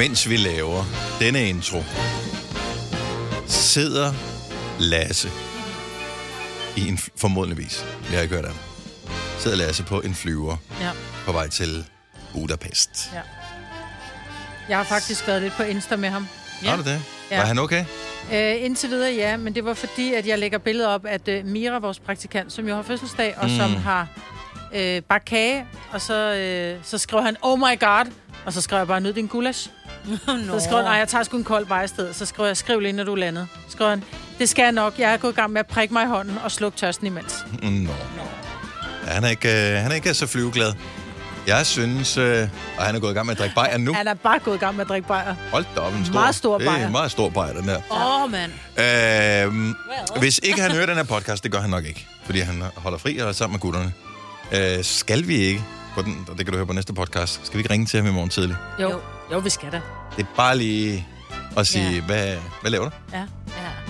mens vi laver denne intro, sidder Lasse i en, formodentligvis, jeg har ikke hørt af sidder Lasse på en flyver Ja. på vej til Budapest. ja. Jeg har faktisk været lidt på Insta med ham. Ja. Har du det? Ja. Var han okay? Øh, indtil videre ja, men det var fordi, at jeg lægger billeder op, at øh, Mira, vores praktikant, som jo har fødselsdag, og Mm. som har øh, bagt kage, og så, øh, så skriver han, oh my god, og så skriver jeg bare, nyd din gulasch. Nå. Så skriver han, nej, jeg tager sgu en kold bare i stedet. Så skriver jeg, skriv lige, når du er landet. Så skriver han, det skal jeg nok, jeg er gået i gang med at prikke mig i hånden og slukke tørsten imens. Nå. Ja, han, er ikke, øh, han er ikke så flyveglad. Jeg synes, øh, og han er gået i gang med at drikke bajer nu. Han er bare gået i gang med at drikke bajer. Hold da op, en stor, Meget stor Det er bajer. en meget stor bajer, den der. Åh, oh, mand. Øhm, hvis ikke han hører den her podcast, det gør han nok ikke, fordi han holder fri og er sammen med gutterne. Øh, skal vi ikke, på den, og det kan du høre på næste podcast, skal vi ikke ringe til ham i morgen tidlig? Jo, Jo. vi skal da. Det er bare lige at sige, Ja. hvad, hvad laver du? Ja. Ja.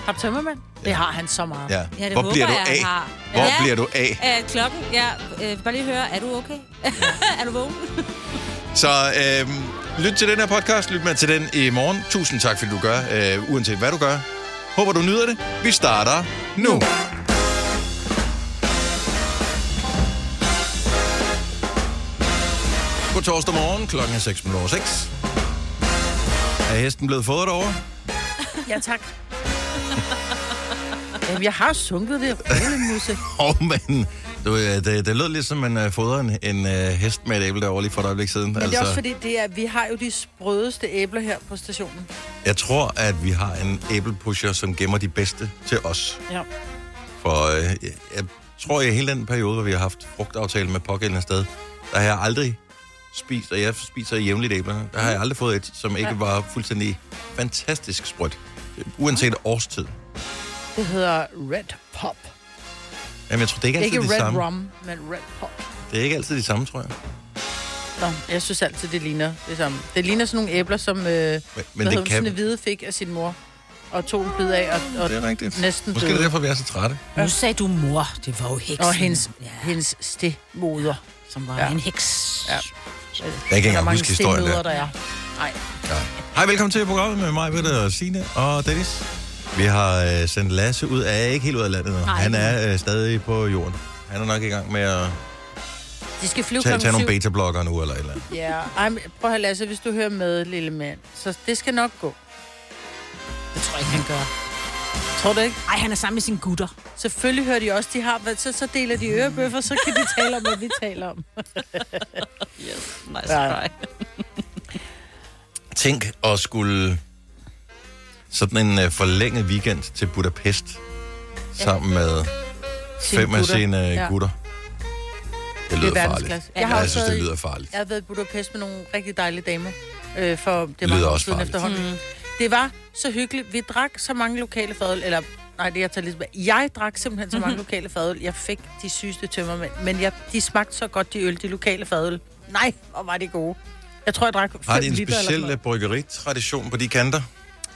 Har du tømmermænd? Det har han så meget. Ja. Ja, det Hvor håber bliver du jeg, af? har. Hvor Ja. bliver du af? Øh, klokken, ja. Øh, bare lige høre, er du okay? er du vågen? Så øh, lyt til den her podcast, lyt med til den i morgen. Tusind tak, fordi du gør, øh, uanset hvad du gør. Håber, du nyder det. Vi starter nu. God torsdag morgen, klokken er 6 minutter over 6. Er hesten blevet fodret over? Ja, tak. Jamen, jeg har sunket det roligt, Musse. Åh, oh, men du, øh, det, det lød lidt som, man uh, fodrer en, en uh, hest med et æble derovre lige for et øjeblik siden. Men det er også fordi, det er, vi har jo de sprødeste æbler her på stationen. Jeg tror, at vi har en æblepusher, som gemmer de bedste til os. Ja. For øh, jeg, jeg tror, i hele den periode, hvor vi har haft frugtaftale med pågældende sted, der har jeg aldrig spist, og jeg spiser jævnligt æblerne, der har jeg aldrig fået et, som ikke Ja. var fuldstændig fantastisk sprødt. Uanset årstid. Det hedder Red Pop. Jamen, jeg tror, det er ikke altid Ikke de Red samme. Rum, men Red Pop. Det er ikke altid de samme, tror jeg. Nå, jeg synes altid, det ligner det samme. Det ligner sådan nogle æbler, som øh, Men, men det kan... Snevide fik af sin mor. Og tog en bid af, og, og Det er rigtigt. næsten Måske er det døde. derfor, vi er så trætte. Nu sagde du mor. Det var jo heksen. Og hendes, Ja, hendes stemoder. som var Ja. en heks. Ja. Jeg kan ikke engang huske historien der. der er. Nej. Ja. Hej, velkommen til programmet med mig, Britta og Signe og Dennis. Vi har øh, sendt Lasse ud af, ikke helt ud af landet nu. Nej. Han er øh, stadig på jorden. Han er nok i gang med at De skal flyve tage, tage nogle beta-blokker nu, eller et eller andet. Ja, Ej, men prøv at høre, Lasse, hvis du hører med, lille mand. Så det skal nok gå. Det tror jeg ikke, han gør. Tror du ikke? Ej, han er sammen med sine gutter. Selvfølgelig hører de også, de har, så, så deler de ørebøffer, så kan de tale om, hvad vi taler om. Yes, nice Ja. try. Tænk at skulle sådan en øh, forlænget weekend til Budapest sammen med fem af sine ja. gutter. Det Det lyder er farligt. Ja, Jeg har jeg også synes, det lyder farligt. jeg har været i Budapest med nogle rigtig dejlige damer. Øh, for det, Det var lyder også farligt. efterhånden. Mm. Det var så hyggeligt. Vi drak så mange lokale fadøl, eller nej, det er jeg tager lidt tilbage. Jeg drak simpelthen så mange lokale fadøl. Jeg fik de sygeste tømmermænd, men jeg, de smagte så godt, de øl, de lokale fadøl. Nej, hvor var de gode. Jeg tror, jeg drak 5 Har de en liter speciel øh, bryggeritradition på de kanter?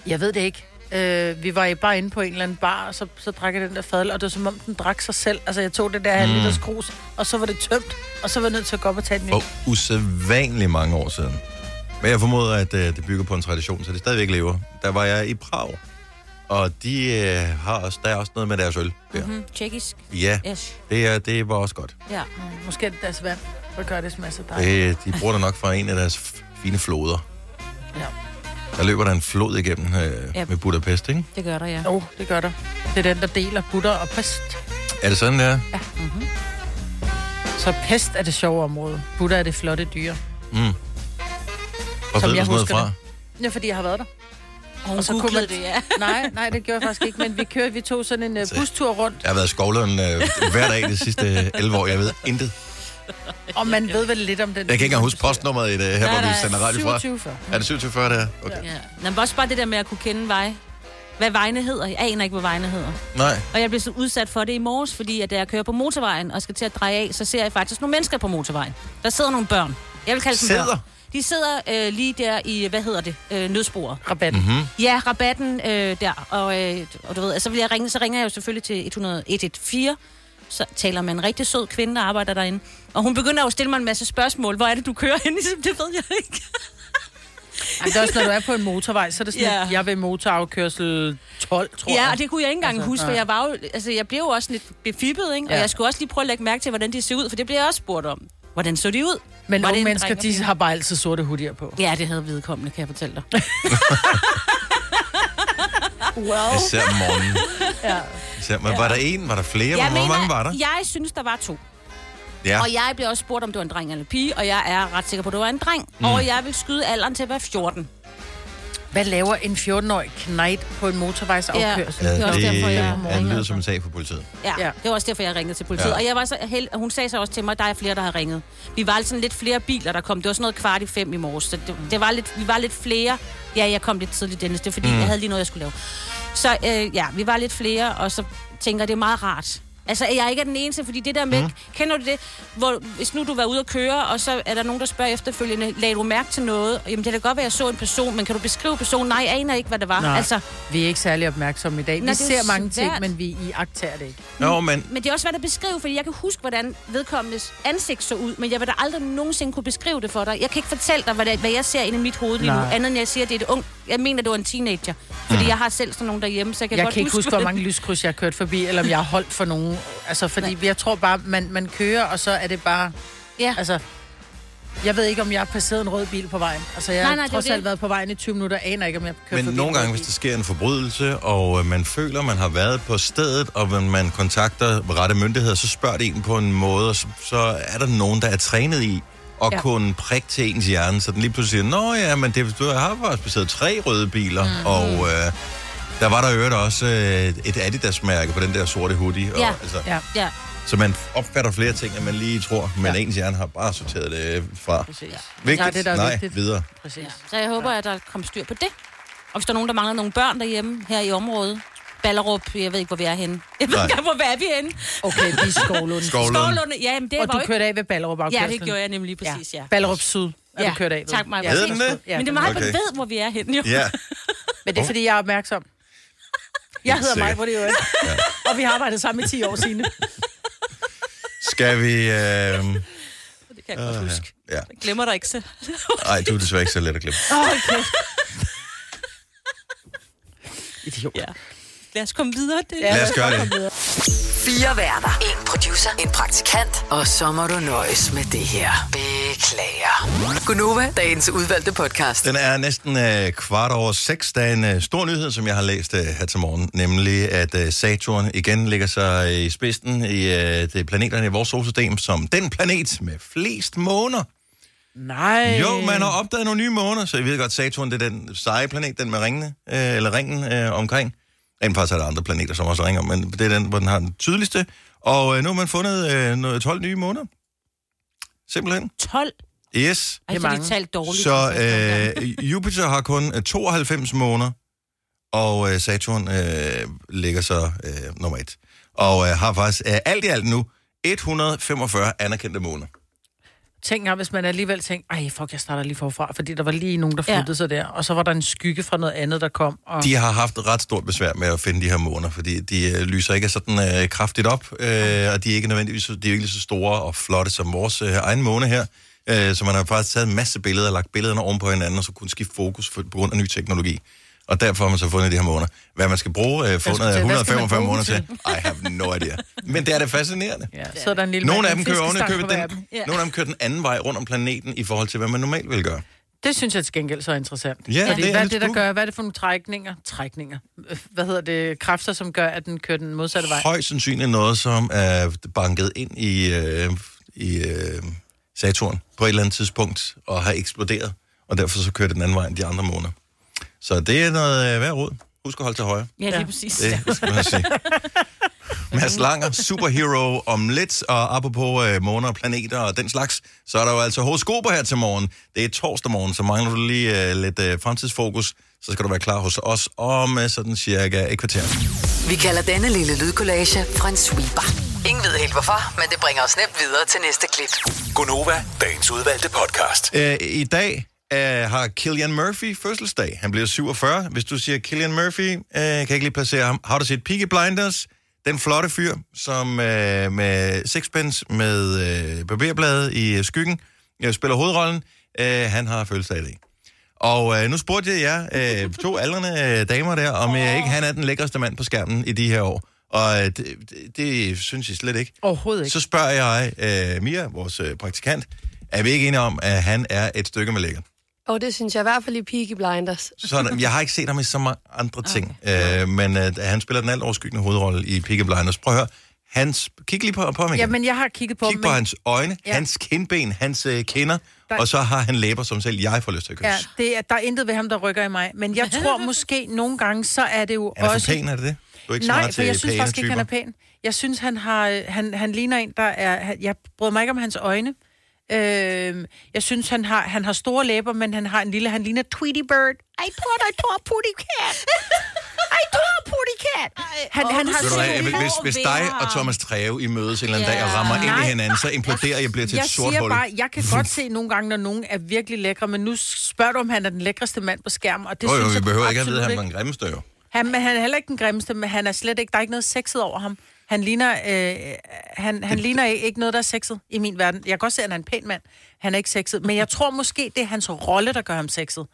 Jeg ved det ikke. Øh, vi var i- bare inde på en eller anden bar, og så, så drak jeg den der fadøl, og det var som om, den drak sig selv. Altså, jeg tog det der halv Mm. liters krus, og så var det tømt, og så var jeg nødt til at gå op og tage den For usædvanligt mange år siden. Men jeg formoder, at øh, det bygger på en tradition, så det stadigvæk lever. Der var jeg i Prag, og de øh, har også, der er også noget med deres øl. Der. Mm, tjekkisk. Ja, Yes. det, er, det var også godt. Ja. Mm, Måske er det deres vand, der gør det smage så dejligt. Det, de bruger det nok fra en af deres f- fine floder. Ja. Der løber der en flod igennem øh, Ja. med Budapest, ikke? Det gør der, ja. Jo, oh, det gør der. Det er den, der deler butter og pest. Er det sådan, der? Mm-hmm. Så pest er det sjove område. Butter er det flotte dyr. Mm. Hvor Som ved du jeg noget husker fra? det. Ja, fordi jeg har været der. Og hun Og så kunne man- det, ja. Nej, nej, det gjorde jeg faktisk ikke, men vi kørte, vi tog sådan en uh, bustur rundt, Jeg har været i Skovlund øh, hver dag de sidste 11 år. Jeg ved intet. og man ved vel lidt om den. Jeg kan ikke engang huske postnummeret i det her, Nej, hvor vi sender radio fra. 27 før. Er det 2740, det? Okay. ja. Men også bare det der med at kunne kende vej. Hvad vejene hedder. Jeg aner ikke, hvad vejene hedder. Nej. Og jeg blev så udsat for det i morges, fordi at da jeg kører på motorvejen og skal til at dreje af, så ser jeg faktisk nogle mennesker på motorvejen. Der sidder nogle børn. Jeg vil kalde dem Sidder? børn. De sidder øh, lige der i, hvad hedder det, øh, nødsporet. Rabatten. Mm-hmm. Ja, rabatten øh, der. Og, øh, og du ved, så vil jeg ringe, så ringer jeg jo selvfølgelig til 114. Så taler med en rigtig sød kvinde, der arbejder derinde. Og hun begynder jo at stille mig en masse spørgsmål. Hvor er det, du kører hen? Det ved jeg ikke. Ej, det er også, når du er på en motorvej, så er det sådan, Ja. ja. jeg vil motorafkørsel 12, tror Ja, jeg. og det kunne jeg ikke engang Altså, altså, huske, for jeg var jo, altså jeg blev jo også lidt befippet, ikke? Og Ja. jeg skulle også lige prøve at lægge mærke til, hvordan de ser ud, for det blev jeg også spurgt om. Hvordan så de ud? Men Var det unge en mennesker, de har bare altid sorte hoodier på. Ja, det havde vedkommende, kan jeg fortælle dig. Well. Især om morgenen. Ja. Især, men var der en? Var der flere? Jeg Hvor mange var der? jeg synes, der var to. Ja. Og jeg blev også spurgt, om det var en dreng eller en pige, og jeg er ret sikker på, at det var en dreng. Mm. Og jeg vil skyde alderen til at være 14. Hvad laver en 14-årig knægt på en motorvejsafkørsel? Ja. Det er også derfor, jeg lyder som en sag for politiet. Ja, Ja. det var også derfor, jeg ringede til politiet. Ja. Og jeg var så held, hun sagde så også til mig, at der er flere, der har ringet. Vi var sådan lidt flere biler, der kom. Det var sådan noget kvart i fem i morges. Så det, det var lidt, vi var lidt flere. Ja, jeg kom lidt tidligt, Dennis. Det er fordi, mm. jeg havde lige noget, jeg skulle lave. Så øh, ja, vi var lidt flere, og så tænker jeg, det er meget rart. Altså, jeg ikke er den eneste, fordi det der med, mm. kender du det, hvor hvis nu du var ude at køre, og så er der nogen, der spørger efterfølgende, lagde du mærke til noget? Jamen, det kan da godt være, at jeg så en person, men kan du beskrive personen? Nej, jeg aner ikke, hvad det var. Nej. Altså, Vi er ikke særlig opmærksomme i dag. Nej, vi er ser mange ting, svært. men vi i agtager det ikke. Jo, men Men det er også svært at beskrive, fordi jeg kan huske, hvordan vedkommendes ansigt så ud, men jeg vil da aldrig nogensinde kunne beskrive det for dig. Jeg kan ikke fortælle dig, hvad, det, hvad jeg ser inde i mit hoved lige nu, andet end jeg siger, at det er et ung... Jeg mener, det var en teenager, fordi mm. jeg har selv sådan nogen derhjemme, så jeg kan Jeg godt kan ikke huske, hvor hvad mange lyskryds jeg har kørt forbi, eller om jeg har holdt for nogen. Altså, fordi jeg tror bare, man, man kører, og så er det bare... Ja. Altså, jeg ved ikke, om jeg har passeret en rød bil på vejen. Altså, jeg har Nej, nej, trods alt været på vejen i 20 minutter, aner ikke, om jeg kører Men forbi nogle gange, hvis der sker en forbrydelse, og øh, man føler, man har været på stedet, og man- man kontakter rette myndigheder, så spørger de en på en måde, og så, så er der nogen, der er trænet i at ja. Ja. kunne prikke til ens hjerne, så den lige pludselig siger, Nå ja, men det, du har faktisk baseret tre røde biler, mm. og øh, der var der øvrigt også øh, et Adidas-mærke på den der sorte hoodie. Ja. Og, altså, Ja, Ja, Så man opfatter flere ting, end man lige tror, men Ja. ens hjerne har bare sorteret det fra. præcis. Vigtigt? Nej, det der er Nej, vigtigt. videre. Præcis. ja. Så jeg håber, at der kommer styr på det. Og hvis der er nogen, der mangler nogle børn derhjemme, her i området, Ballerup, jeg ved ikke, hvor vi er henne. Jeg ved Nej. ikke, hvor er vi henne. Okay, de er Skovlund. Skovlund. Skovlunde, ja, men det Og var du ikke... kørte af ved Ballerup Ja, det gjorde jeg nemlig præcis, ja. Ballerup Syd er Ja, du kørt af ved. tak, Maja. Ja, Hed den det? Ja, Men det er meget, Okay. okay. ved, hvor vi er henne, jo. Ja, Men det er, fordi jeg er opmærksom. Jeg hedder mig, hvor det jo er. Og vi har arbejdet sammen i 10 år siden. skal vi... Øh... Det kan jeg godt huske. Ja. Jeg glemmer dig ikke så. Ej, du er desværre ikke så let at glemme. Okay. Idiot. ja. Lad os komme videre. Det. Ja. Lad os gøre det. Fire værter. En producer. En praktikant. Og så må du nøjes med det her. Beklager. Gunova, dagens udvalgte podcast. Den er næsten øh, kvart over seks. Der er en øh, stor nyhed, som jeg har læst øh, her til morgen, nemlig at øh, Saturn igen ligger sig i spidsen i øh, det planeterne i vores solsystem som den planet med flest måner. Nej. Jo, man har opdaget nogle nye måner, så jeg ved godt, Saturn det er den seje planet, den med ringene, øh, eller ringen øh, omkring. Rent faktisk er der andre planeter, som også ringer, men det er den, hvor den har den tydeligste. Og øh, nu har man fundet øh, noget, 12 nye måneder. Simpelthen. 12. Yes. Ej, Det er så de mange. talt dårligt. Så øh, Jupiter har kun øh, 92 måneder, og øh, Saturn øh, ligger så øh, nummer et. Og øh, har faktisk øh, alt i alt nu 145 anerkendte måneder. Tænk hvis man alligevel tænkte, ej, fuck, jeg starter lige forfra, fordi der var lige nogen, der Ja. flyttede sig der, og så var der en skygge fra noget andet, der kom. Og... De har haft ret stort besvær med at finde de her måner, fordi de øh, lyser ikke sådan øh, kraftigt op, øh, og de er ikke nødvendigvis de er ikke lige så store og flotte som vores øh, egen måne her. Øh, så man har faktisk taget en masse billeder og lagt billederne oven på hinanden, og så kunne skifte fokus for, på grund af ny teknologi. Og derfor har man så fundet de her måneder. Hvad man skal bruge øh, fundet af til- hvad skal man 145 bruge måneder til? I have no idea. Men det er det fascinerende. Ja, så er der en lille Nogle af dem kører oven af den. Ja. nogle af dem kører den anden vej rundt om planeten i forhold til, hvad man normalt vil gøre. Det synes jeg til gengæld så er interessant. Ja, Fordi, det er hvad er det, der gør? Hvad er det for nogle trækninger? Trækninger. Øh, Hvad hedder det? Kræfter, som gør, at den kører den modsatte vej? højst sandsynligt noget, som er banket ind i, øh, i øh, Saturn på et eller andet tidspunkt og har eksploderet, og derfor så kører det den anden vej end de andre måneder. Så det er noget øh, værd råd. Husk at holde til højre. Ja, lige præcis. Det skal man sige. Mads Langer, superhero om lidt, og apropos øh, måner og planeter og den slags, så er der jo altså horoskoper her til morgen. Det er torsdag morgen, så mangler du lige øh, lidt øh, fremtidsfokus, så skal du være klar hos os om øh, sådan cirka et kvarter. Vi kalder denne lille lydkollage en sweeper. Ingen ved helt hvorfor, men det bringer os nemt videre til næste klip. Gunova, dagens udvalgte podcast. Øh, I dag øh, har Killian Murphy fødselsdag. Han bliver 47. Hvis du siger Killian Murphy, øh, kan jeg ikke lige placere ham. Har du set Peaky Blinders? Den flotte fyr, som øh, med sixpence med øh, barberbladet i øh, skyggen øh, spiller hovedrollen. Øh, han har fødselsdag i dag. Og øh, nu spurgte jeg jer, øh, to aldrende øh, damer der, om øh, ikke han er den lækreste mand på skærmen i de her år. Og øh, det, det, det synes jeg slet ikke. Overhovedet ikke. Så spørger jeg øh, Mia, vores øh, praktikant, er vi ikke enige om, at han er et stykke med lækkert? Og det synes jeg i hvert fald i Peaky Blinders. Sådan, jeg har ikke set ham i så mange andre ting, øh, men øh, han spiller den alt overskyggende hovedrolle i Peaky Blinders. Prøv at høre, hans, kig lige på, på ham igen. Jamen, jeg har kigget på Kig ham, på men- hans øjne, ja. Hans kindben, hans øh, kinder, Der- og så har han læber, som selv jeg får lyst til at kysse. Ja, det er, der er intet ved ham, der rykker i mig. Men jeg tror måske nogle gange, så er det jo Han er også... for pæn, er det det? Du er ikke så Nej, for jeg synes faktisk ikke, han er typer. pæn. Jeg synes, han, har, han, han ligner en, der er... han- Jeg bryder mig ikke om hans øjne. Øh, jeg synes, han har, han har store læber, men han har en lille... Han ligner Tweety Bird. I thought I a putty cat. I a putty cat. Han, han har du hvad, hvis, hvis, dig og Thomas Treve i mødes en eller anden Ja. dag og rammer ind i hinanden, så imploderer jeg bliver til jeg et sort siger hul. bare, jeg kan godt se nogle gange, når nogen er virkelig lækre, men nu spørger du, om han er den lækreste mand på skærmen, og det Jo, jo, synes vi jeg behøver ikke at vide, at han er den grimmeste jo. Han, men han er heller ikke den grimmeste, men han er slet ikke, der er ikke noget sexet over ham. Han ligner, øh, han, han ligner ikke noget, der er sexet i min verden. Jeg kan godt se, at han er en pæn mand. Han er ikke sexet. Men jeg tror måske, det er hans rolle, der gør ham sexet.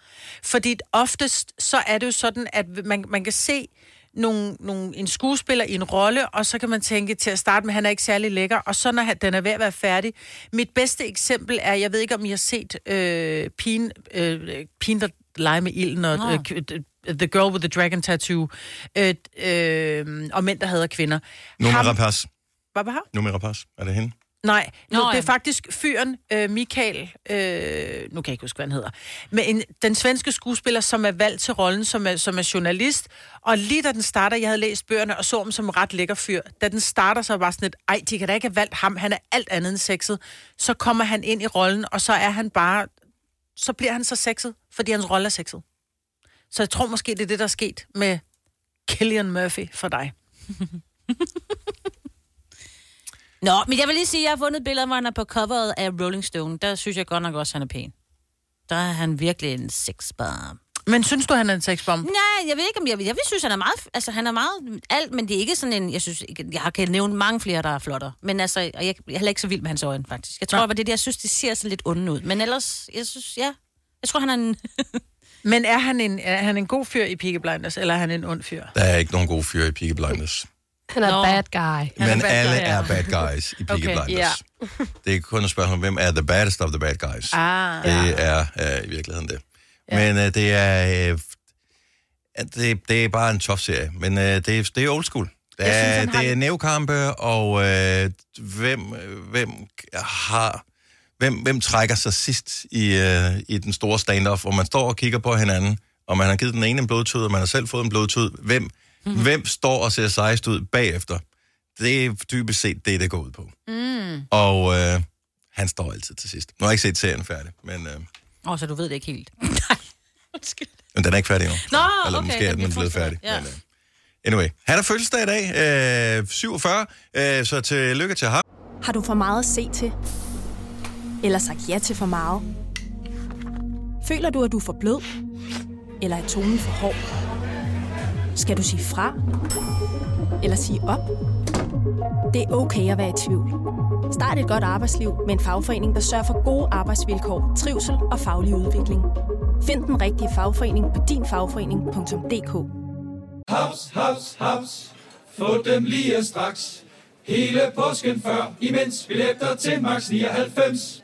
Fordi oftest, så er det jo sådan, at man, man kan se nogle, nogle, en skuespiller i en rolle, og så kan man tænke til at starte med, at han er ikke særlig lækker, og så når han, den er ved at være færdig. Mit bedste eksempel er, jeg ved ikke, om I har set øh, pigen, øh, pigen, der leger med ilden, og øh, The Girl with the Dragon Tattoo, øh, øh, og mænd, der hader kvinder. Nummer Rapace. Hvad var? Nummer Rapace. Er det hende? Nej, nu, Nå, det er faktisk fyren øh, Michael, øh, nu kan jeg ikke huske, hvad han hedder, men en, den svenske skuespiller, som er valgt til rollen, som er, som er journalist, og lige da den starter, jeg havde læst bøgerne og så ham som ret lækker fyr, da den starter, så var bare sådan et, ej, de kan da ikke have valgt ham, han er alt andet end sexet. Så kommer han ind i rollen, og så er han bare, så bliver han så sexet, fordi hans rolle er sexet. Så jeg tror måske, det er det, der er sket med Killian Murphy for dig. Nå, men jeg vil lige sige, at jeg har fundet billeder, hvor han er på coveret af Rolling Stone. Der synes jeg godt nok også, at han er pæn. Der er han virkelig en sexbomb. Men synes du, han er en sexbomb? Nej, jeg ved ikke, om jeg, jeg vil synes, han er meget, altså han er meget alt, men det er ikke sådan en, jeg synes, jeg har kan nævne mange flere, der er flottere. Men altså, og jeg, jeg er heller ikke så vild med hans øjne, faktisk. Jeg tror, Nå. det var det, jeg synes, det ser så lidt onde ud. Men ellers, jeg synes, ja, jeg tror, han er en... Men er han en, er han en god fyr i Peaky Blinders, eller er han en ond fyr? Der er ikke nogen gode fyre i Peaky Blinders. Han er Nå. bad guy. Men bad alle guy, ja. er bad guys i Peaky Okay, Blinders. Det er kun et spørgsmål, hvem er the baddest of the bad guys. Ah, Det er øh, i virkeligheden det. Men øh, det er... Øh, det, det er bare en tof serie, men øh, det, er, det er old school. Det Jeg synes, er, han har det er nævkampe, og øh, hvem, hvem har... Hvem, hvem trækker sig sidst i, øh, i den store stand-off, hvor man står og kigger på hinanden, og man har givet den ene en blodtud, og man har selv fået en blodtud. Hvem, mm-hmm. hvem står og ser sejst ud bagefter? Det er dybest set det, det går ud på. Mm. Og øh, han står altid til sidst. Nu har jeg ikke set serien færdig, men, øh, Åh, oh, så du ved det ikke helt. Nej, undskyld. men den er ikke færdig endnu. Nå, Eller okay, måske er den blevet færdig. ja. Men, uh, anyway, han har fødselsdag i dag, øh, 47, øh, så tillykke til ham. Har du for meget at se til? Eller sagt ja til for meget? Føler du, at du er for blød? Eller er tonen for hård? Skal du sige fra? Eller sige op? Det er okay at være i tvivl. Start et godt arbejdsliv med en fagforening, der sørger for gode arbejdsvilkår, trivsel og faglig udvikling. Find den rigtige fagforening på dinfagforening.dk Haps, haps, haps. Få dem lige straks. Hele påsken før, imens billetter til max 99.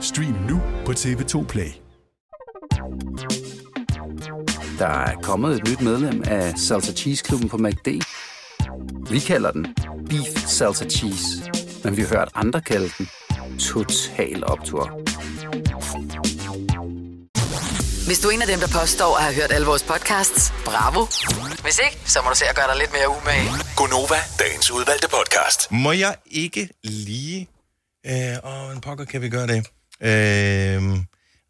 Stream nu på TV2 Play. Der er kommet et nyt medlem af Salsa Cheese Klubben på MACD. Vi kalder den Beef Salsa Cheese, men vi har hørt andre kalde den Total Optor. Hvis du er en af dem, der påstår at have hørt alle vores podcasts, bravo. Hvis ikke, så må du se at gøre dig lidt mere umage. Gonova, dagens udvalgte podcast. Må jeg ikke lige... Øh, åh, en pokker kan vi gøre det. Øh,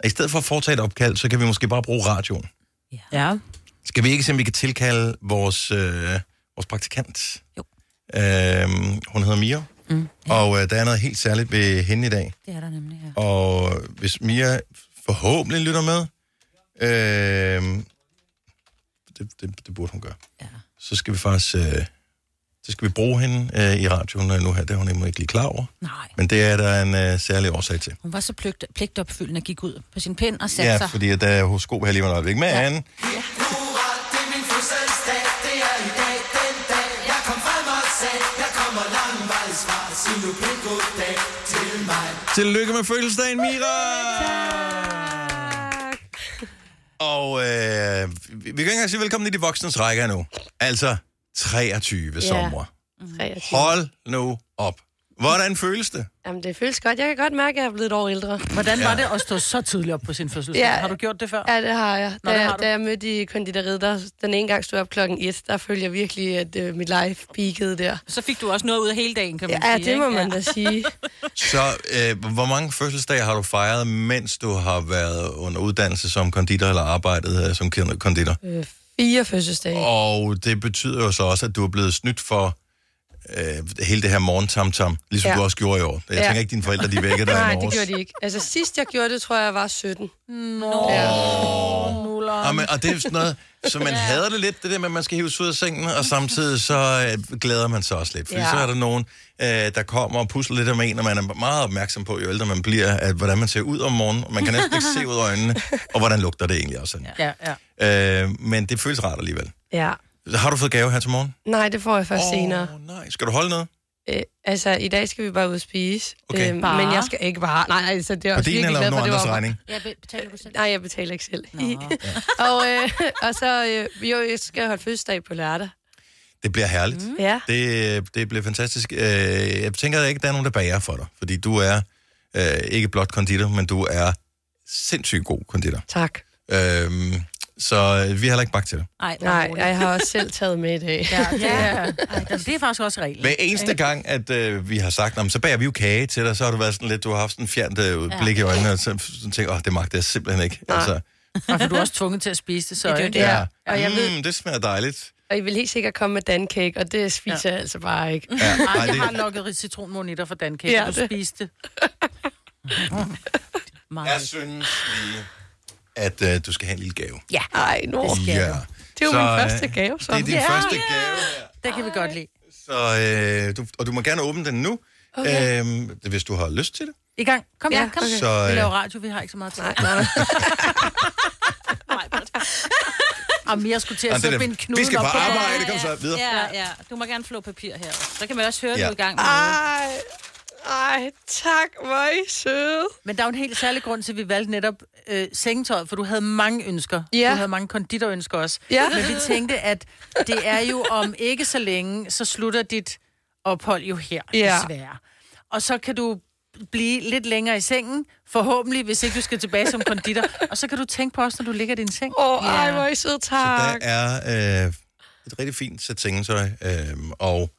i stedet for at foretage et opkald, så kan vi måske bare bruge radioen. Ja. Skal vi ikke se, om vi kan tilkalde vores, øh, vores praktikant? Jo. Øhm, hun hedder Mia, Mm, og øh, der er noget helt særligt ved hende i dag. Det er der nemlig, ja. Og hvis Mia forhåbentlig lytter med, øh, det, det, det burde hun gøre, ja. så skal vi faktisk øh, så skal vi bruge hende øh, i radioen nu her. Det er hun nemlig ikke lige klar over. Nej. Men det er der en øh, særlig årsag til. Hun var så pligt, pligtopfyldende og gik ud på sin pind og satte Ja, sig. fordi at der er horoskop her lige om et øjeblik. Men ja. Anne, tillykke med fødselsdagen, Mira! Og øh, vi vi kan ikke engang sige velkommen i de voksnes rækker nu. Altså 23 Ja. sommer. 23. Hold nu op. Hvordan føles det? Jamen, det føles godt. Jeg kan godt mærke, at jeg er blevet et år ældre. Hvordan var Ja. det at stå så tidligt op på sin fødselsdag? Ja. Har du gjort det før? Ja, det har jeg. Nå, Da, det har jeg, du. da jeg mødte i konditoriet, der, den ene gang stod jeg op klokken 1, der følte jeg virkelig, at øh, mit life peakede der. Så fik du også noget ud af hele dagen, kan man Ja, sige. det må ikke? man da sige. Så øh, hvor mange fødselsdage har du fejret, mens du har været under uddannelse som konditor eller arbejdet øh, som konditor? Øh, fire fødselsdage. Og det betyder jo så også, at du er blevet snydt for øh, hele det her morgentamtam, ligesom ja. Ja. du også gjorde i år. Jeg Ja. tænker ikke, dine forældre de vækkede dig Nej, i det gjorde de ikke. Altså, sidst jeg gjorde det, tror jeg, jeg var 17. Nå, Ja. Og, og det er sådan noget, så man hader det lidt, det der med, at man skal hives ud af sengen, og samtidig så øh, glæder man sig også lidt. Fordi ja. Ja. så er der nogen, øh, der kommer og pusler lidt om en, og man er meget opmærksom på, jo ældre man bliver, at hvordan man ser ud om morgenen, og man kan næsten ikke se ud af øjnene, og hvordan lugter det egentlig også. Ja, ja. Øh, men det føles rart alligevel. Ja. Har du fået gave her til morgen? Nej, det får jeg først oh, senere. Nej, skal du holde noget? Øh, altså, i dag skal vi bare ud og spise. Okay. Øh, Bare? men jeg skal ikke bare... Nej, altså, det er også din virkelig eller glad for, det andres var- regning? Ja, be- betaler du selv? Nej, jeg betaler ikke selv. og, øh, og så, øh, jo, jeg skal holde fødselsdag på lørdag. Det bliver herligt. Mm. Ja. Det, det bliver fantastisk. Øh, jeg tænker ikke, der er nogen, der bager for dig, fordi du er øh, ikke blot konditor, men du er sindssygt god konditor. Tak. Øhm, så øh, vi har heller ikke bagt til dig. Nej, Nej, jeg har også selv taget med i dag. Ja, det er, ej, det er faktisk også reglen. Hver eneste gang, at øh, vi har sagt, "Nå, men så bager vi jo kage til dig, så har du været sådan lidt, du har haft sådan en fjernt øh, Ja. blik i øjnene, og så, så tænker åh, det magter jeg simpelthen ikke. Altså, Og for du er også tvunget til at spise det, så Ja, det er det. ja. Og jeg ved- Mm, det smager dejligt. Og I vil helt sikkert komme med dancake, og det spiser ja. jeg altså bare ikke. Ja, Ej, nej, jeg det- har lukket citronmonitter for dancake, Ja, du det- spiste det. Jeg synes lige, at øh, du skal have en lille gave. Ja, Ej, nu. det skal Ja. Det er jo Så, min øh, første gave, så. Det er din Ja. første gave her. Det kan vi godt lide. Så, øh, du, og du må gerne åbne den nu, Okay. øhm, hvis du har lyst til det. I gang. Kom Ja, ja, kom. okay. Så, Vi øh, laver radio, vi har ikke så meget tid. Nej, nej. Og mere skulle til at er binde det. knuden Vi skal på arbejde, kom så videre. Ja, ja. Du må gerne flå papir her. Så kan man også høre, Ja. ja. du i gang med. Ej, ej, tak, hvor er I søde. Men der er jo en helt særlig grund til, at vi valgte netop øh, sengetøjet, for du havde mange ønsker. Ja. Du havde mange konditorønsker også. Ja. Men vi tænkte, at det er jo om ikke så længe, så slutter dit ophold jo her, Ja. desværre. Og så kan du blive lidt længere i sengen, forhåbentlig, hvis ikke du skal tilbage som konditor. Og så kan du tænke på os, når du ligger i din seng. Åh, oh, ej, hvor er I søde, Så tak. der er øh, et rigtig fint sæt sengetøj, øh, og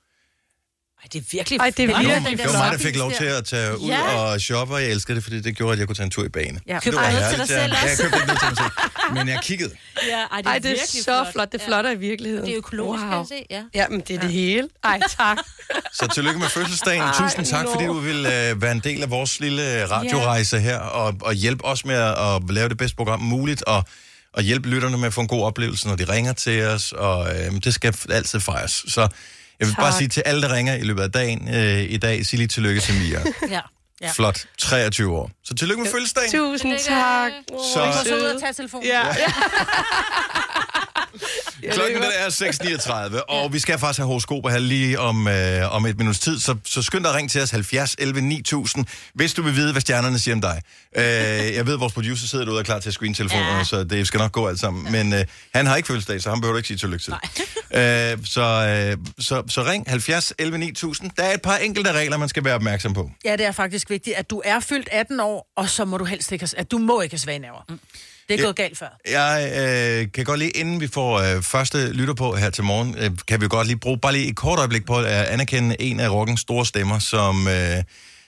Ej, det er virkelig... Ej, det er det virkelig var, det var mig, der fik lov til at tage ud Ja. og shoppe, og jeg elskede det, fordi det gjorde, at jeg kunne tage en tur i bane. Ja. Købte det var noget til herligt, dig ja. selv også? Jeg købte ikke noget til mig selv, men jeg kiggede. Ja, ej, det er, Ej, det er virkelig så flot. Det er Ja. flottere i virkeligheden. Det er økologisk, wow. kan jeg se. Ja. Ja, men det er det hele. Ej, tak. Så tillykke med fødselsdagen. Ej, Tusind tak, fordi du vil øh, være en del af vores lille radiorejse her, og, og hjælpe os med at, at lave det bedste program muligt, og, og hjælpe lytterne med at få en god oplevelse, når de ringer til os, og øh, det skal altid fejres. Så jeg vil Tak. bare sige til alle, der ringer i løbet af dagen øh, i dag, sig lige tillykke til Mia. ja. Ja. Flot. 23 år. Så tillykke med fødselsdagen. Tusind tak. Så- Og så ud og tage telefonen. Ja, ja. Klokken den er 6.39, og vi skal faktisk have horoskoper her lige om, øh, om et minuts tid, så, så skynd dig at ringe til os 70 11 9000, hvis du vil vide, hvad stjernerne siger om dig. Øh, jeg ved, at vores producer sidder derude og er klar til at screene telefonerne, ja. så det skal nok gå alt sammen. Men øh, han har ikke fødselsdag, så han behøver du ikke sige tillykke til. Øh, så, øh, så, så ring 70 11 9000. Der er et par enkelte regler, man skal være opmærksom på. Ja, det er faktisk vigtigt, at du er fyldt 18 år, og så må du helst ikke have, at du må ikke have svage nerver. Mm. Det er gået galt før. Jeg øh, kan godt lige, inden vi får øh, første lytter på her til morgen, øh, kan vi godt lige bruge bare lige et kort øjeblik på at anerkende en af rockens store stemmer, som, øh,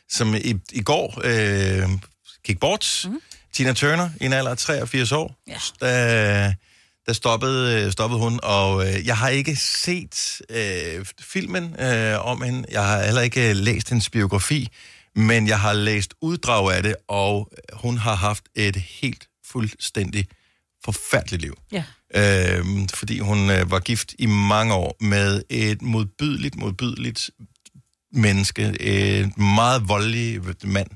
som i, i går øh, gik bort. Mm. Tina Turner i en alder af 83 år. Ja. Der, der stoppede, øh, stoppede hun, og øh, jeg har ikke set øh, filmen øh, om hende. Jeg har heller ikke øh, læst hendes biografi, men jeg har læst uddrag af det, og hun har haft et helt fuldstændig forfærdeligt liv. Ja. Øh, fordi hun øh, var gift i mange år med et modbydeligt, modbydeligt menneske. Et meget voldelig mand.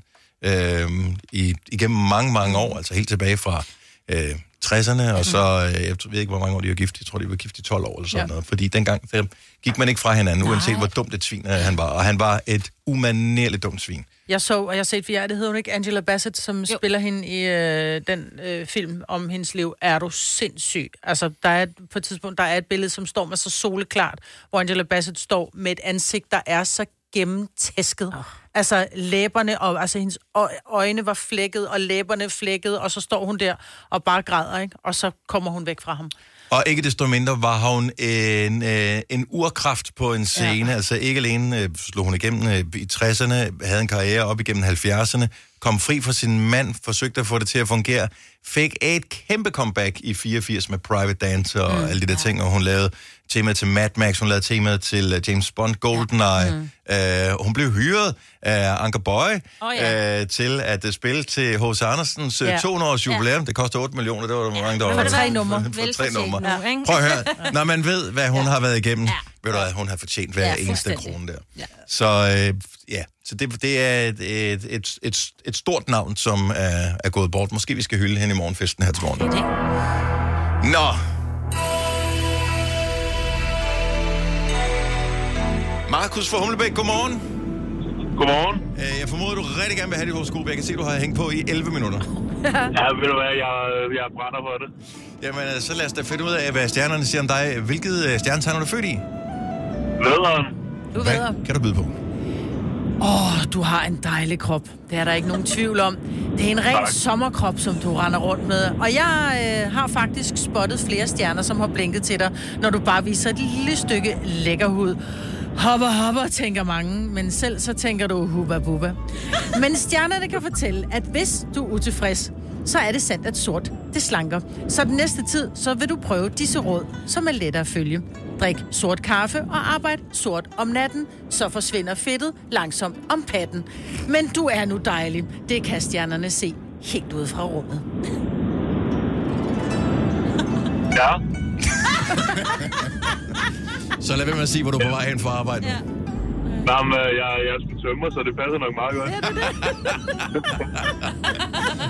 Øh, i, igennem mange, mange år, altså helt tilbage fra øh, 60'erne, og så, øh, jeg ved ikke, hvor mange år de var gift. Jeg tror, de var gift i 12 år eller sådan Ja. noget. Fordi dengang der gik man ikke fra hinanden, uanset hvor dumt et svin øh, han var. Og han var et umanerligt dumt svin. Jeg så, og jeg har set VR, det hedder hun ikke, Angela Bassett, som jo. spiller hende i øh, den øh, film om hendes liv. Er du sindssyg? Altså, der er et- på et tidspunkt, der er et billede, som står med så soleklart, hvor Angela Bassett står med et ansigt, der er så gennemtæsket. Oh. Altså, læberne, og altså hendes øjne var flækket, og læberne flækket, og så står hun der og bare græder, ikke? Og så kommer hun væk fra ham. Og ikke desto mindre var hun en, øh, en urkraft på en scene. Ja. Altså ikke alene øh, slog hun igennem øh, i 60'erne, havde en karriere op igennem 70'erne, kom fri fra sin mand, forsøgte at få det til at fungere, fik et kæmpe comeback i 84 med Private Dancer og mm. alle de der ting, og hun lavede temaet til Mad Max, hun lavede temaet til øh, James Bond, GoldenEye. Ja. Mm. Øh, hun blev hyret af Anker Boy Åh, ja. øh, til at øh, spille til H.C. Andersens øh, Ja. 200 års jubilæum. Det koster 8 millioner, det var der mange, der Men var. for tre numre. For tre Velfortjent numre. nu, ikke? Prøv at høre, når man ved, hvad hun har været igennem, ja. ved du hvad, hun har fortjent hver Ja, ja, eneste krone der. Ja. Så øh, ja, så det, det er et, et, et, et, et stort navn, som er, er gået bort. Måske vi skal hylde hende i morgenfesten her til morgen. Nå. Markus fra Humlebæk, godmorgen. Godmorgen. Øh, Jeg formoder, du rigtig gerne vil have dit horoskop. Jeg kan se, du har hængt på i 11 minutter. Ja, ved du hvad, jeg, jeg brænder for det. Jamen, øh, så lad os da finde ud af, hvad stjernerne siger om dig. Hvilket øh, stjernetegn er du født i? Vederen. Du Hvad ved, kan du byde på? Åh, oh, du har en dejlig krop. Det er der ikke nogen tvivl om. Det er en ren Tak. sommerkrop, som du render rundt med. Og jeg øh, har faktisk spottet flere stjerner, som har blinket til dig, når du bare viser et lille stykke lækker hud. Hopper, hopper, tænker mange, men selv så tænker du hubba bubba. Men stjernerne kan fortælle, at hvis du er utilfreds, så er det sandt, at sort, det slanker. Så den næste tid, så vil du prøve disse råd, som er lettere at følge. Drik sort kaffe og arbejd sort om natten, så forsvinder fedtet langsomt om patten. Men du er nu dejlig. Det kan stjernerne se helt ud fra rummet. Ja. Så lad være med at sige, hvor du er på vej hen for arbejde. Ja. Nå, men, øh, jeg, jeg er sgu tømmer, så det passer nok meget godt.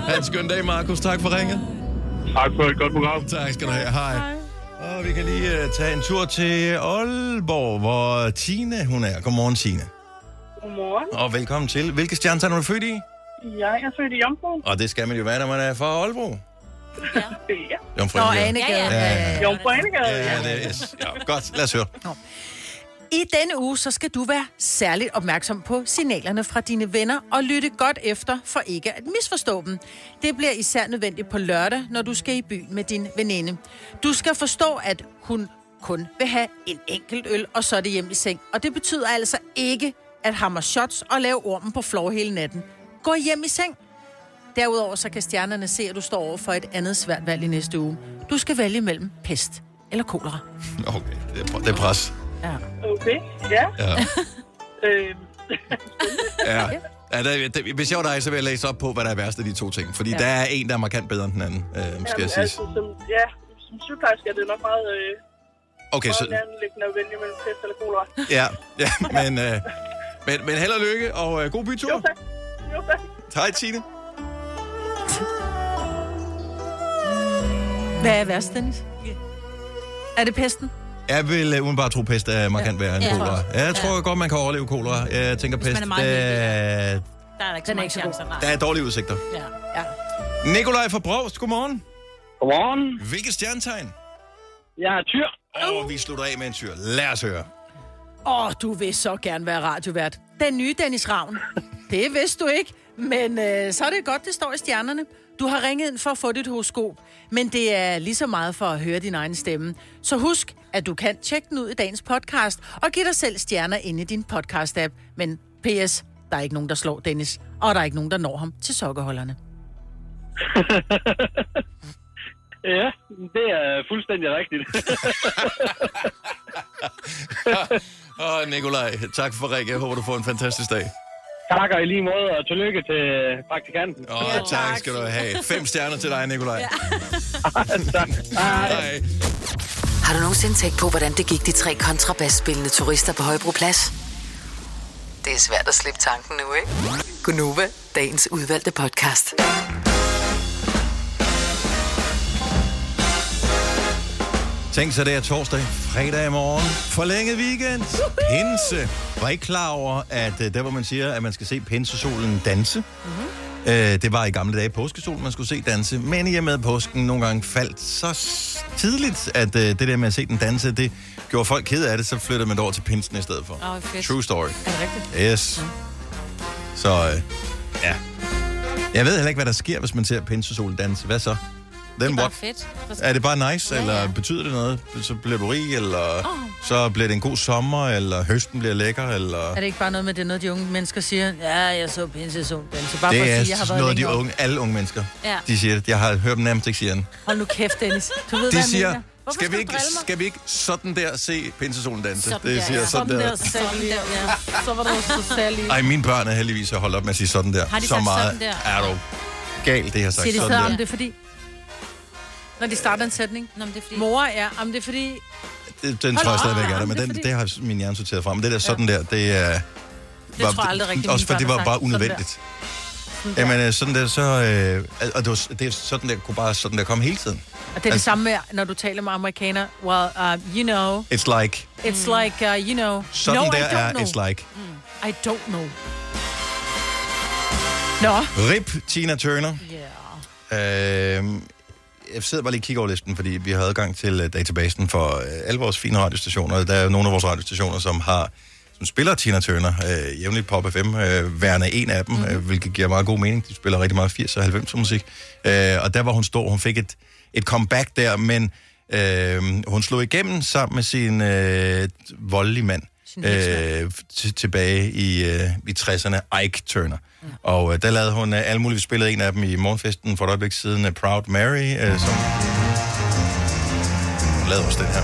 Ha' en skøn dag, Markus. Tak for ringet. Tak for et godt program. Tak skal du have. Hej. Og vi kan lige uh, tage en tur til Aalborg, hvor Tine hun er. Godmorgen, Tine. Godmorgen. Og velkommen til. Hvilke stjernetegn er du født i? Jeg er født i Jomfru. Og det skal man jo være, når man er fra Aalborg. Ja. Jomfru Nå, Anegade. Anegade. Ja, ja, ja. Jomfru Anegade, Ja, ja. det er yes. ja, godt. Lad os høre. I denne uge, så skal du være særligt opmærksom på signalerne fra dine venner og lytte godt efter for ikke at misforstå dem. Det bliver især nødvendigt på lørdag, når du skal i byen med din veninde. Du skal forstå, at hun kun vil have en enkelt øl, og så er det hjem i seng. Og det betyder altså ikke at hammer shots og lave ormen på floor hele natten. Gå hjem i seng. Derudover så kan stjernerne se, at du står over for et andet svært valg i næste uge. Du skal vælge mellem pest eller kolera. Okay, det er, det er pres. Ja. Okay, ja. Ja. Øh, Ja. Ja, der, der, hvis jeg var dig, så vil jeg læse op på, hvad der er værst af de to ting. Fordi ja. der er en, der er markant bedre end den anden, øh, skal jamen, jeg sige. altså, som, ja, som sygeplejerske er det nok meget, øh, Okay, meget så... at vælge mellem pest eller kolera. Ja, ja men, øh, men, men held og lykke, og øh, god bytur. Jo, tak. Jo, tak. Hej, Tine. Hvad er værst, Dennis? Er det pesten? Jeg vil uh, udenbart tro, pest er markant værre end Ja. kolera. Ja, jeg tror godt, man kan overleve kolera. Jeg tænker, Hvis pest, man er meget øh, heldig, Der er der ikke så er mange ikke så god. chancer. nej. der er dårlige udsigter. Ja. Ja. Nikolaj fra Brovst, godmorgen. Godmorgen. Hvilket stjernetegn? Jeg er tyr. Åh, oh, vi slutter af med en tyr. Lad os høre. Åh, oh, du vil så gerne være radiovært. Den nye Dennis Ravn. Det vidste du ikke, men øh, så er det godt, det står i stjernerne. Du har ringet ind for at få dit horoskop, men det er lige så meget for at høre din egen stemme. Så husk, at du kan tjekke den ud i dagens podcast, og give dig selv stjerner inde i din podcast-app. Men PS, der er ikke nogen, der slår Dennis, og der er ikke nogen, der når ham til sokkeholderne. Ja, det er fuldstændig rigtigt. Åh, oh, Nikolaj, tak for Rikke. Jeg håber, du får en fantastisk dag. Tak og i lige måde, og tillykke til praktikanten. Åh, oh, ja, tak skal du have. Fem stjerner til dig, Nikolaj. Ja. Hej. Har du nogensinde tænkt på, hvordan det gik de tre kontrabasspillende turister på Højbroplads? Det er svært at slippe tanken nu, ikke? Gunova, dagens udvalgte podcast. Tænk så, det er torsdag, fredag i morgen. Forlænget weekend. Pinse. Var ikke klar over, at uh, der hvor man siger, at man skal se pinsesolen danse. Mm-hmm. Uh, det var i gamle dage påskesolen, man skulle se danse. Men i og med at påsken nogle gange faldt så s- tidligt, at uh, det der med at se den danse, det gjorde folk ked af det, så flyttede man det over til pinsen i stedet for. Åh, fedt. True story. Er det rigtigt? Yes. Så uh, ja. Jeg ved heller ikke, hvad der sker, hvis man ser pinsesolen danse. Hvad så? Then Det er what? bare fedt. Så Er det bare nice, Ja, eller ja. betyder det noget? Så bliver du rig, eller oh. så bliver det en god sommer, eller høsten bliver lækker, eller... Er det ikke bare noget med, det er noget, de unge mennesker siger? Ja, jeg så pinsesol danse. Bare for det at er sige, jeg har været noget, de unge, alle unge mennesker, Ja. de siger det. Jeg har hørt dem nærmest ikke sige andet. Hold nu kæft, Dennis. Du ved, hvad De jeg siger, mener. Hvorfor skal vi, ikke, skal vi ikke sådan der se pinsesolen danse? Sådan det der, siger ja. sådan, Sådan der. der, særlig, ja. Så var det så særligt. Ej, mine børn er heldigvis holdt op med at sige sådan der. Har de så sagt meget sådan der? er du galt, det har sagt Siger de så, sådan om der. det er fordi... Når de starter en sætning. Nå, men det er fordi... Mor er, om det er fordi... Det, den Hold tror jeg stadigvæk er der, men den, fordi- det har min hjerne sorteret fra. Men det der sådan der, det er... Det tror jeg aldrig rigtigt, Også mine for børn det var bare Sådan unødvendigt. Jamen, øh, sådan der, så... Øh, og det, var, det er sådan der, kunne bare sådan der komme hele tiden. Og det er det Altså- samme med, når du taler med amerikanere. Well, uh, you know... It's like... It's like, uh, you know... Sådan no, der I don't er know. it's like. I don't know. Nå. Rip Tina Turner. Yeah. Øh, jeg sidder bare lige og kigger over listen, fordi vi har adgang til øh, databasen for øh, alle vores fine radiostationer. Der er nogle af vores radiostationer, som har som spiller Tina Turner, øh, jævnligt Pop FM, øh, værende en af dem, mm-hmm. øh, hvilket giver meget god mening. De spiller rigtig meget 80 og 90 musik. Øh, og der var hun stor, hun fik et, et comeback der, men øh, hun slog igennem sammen med sin øh, voldelige mand øh, tilbage i, øh, i 60'erne, Ike Turner. Ja. Og øh, der lavede hun øh, alle mulige, vi spillede en af dem i morgenfesten for et øjeblik siden, øh, Proud Mary, øh, som hun lavede også den her.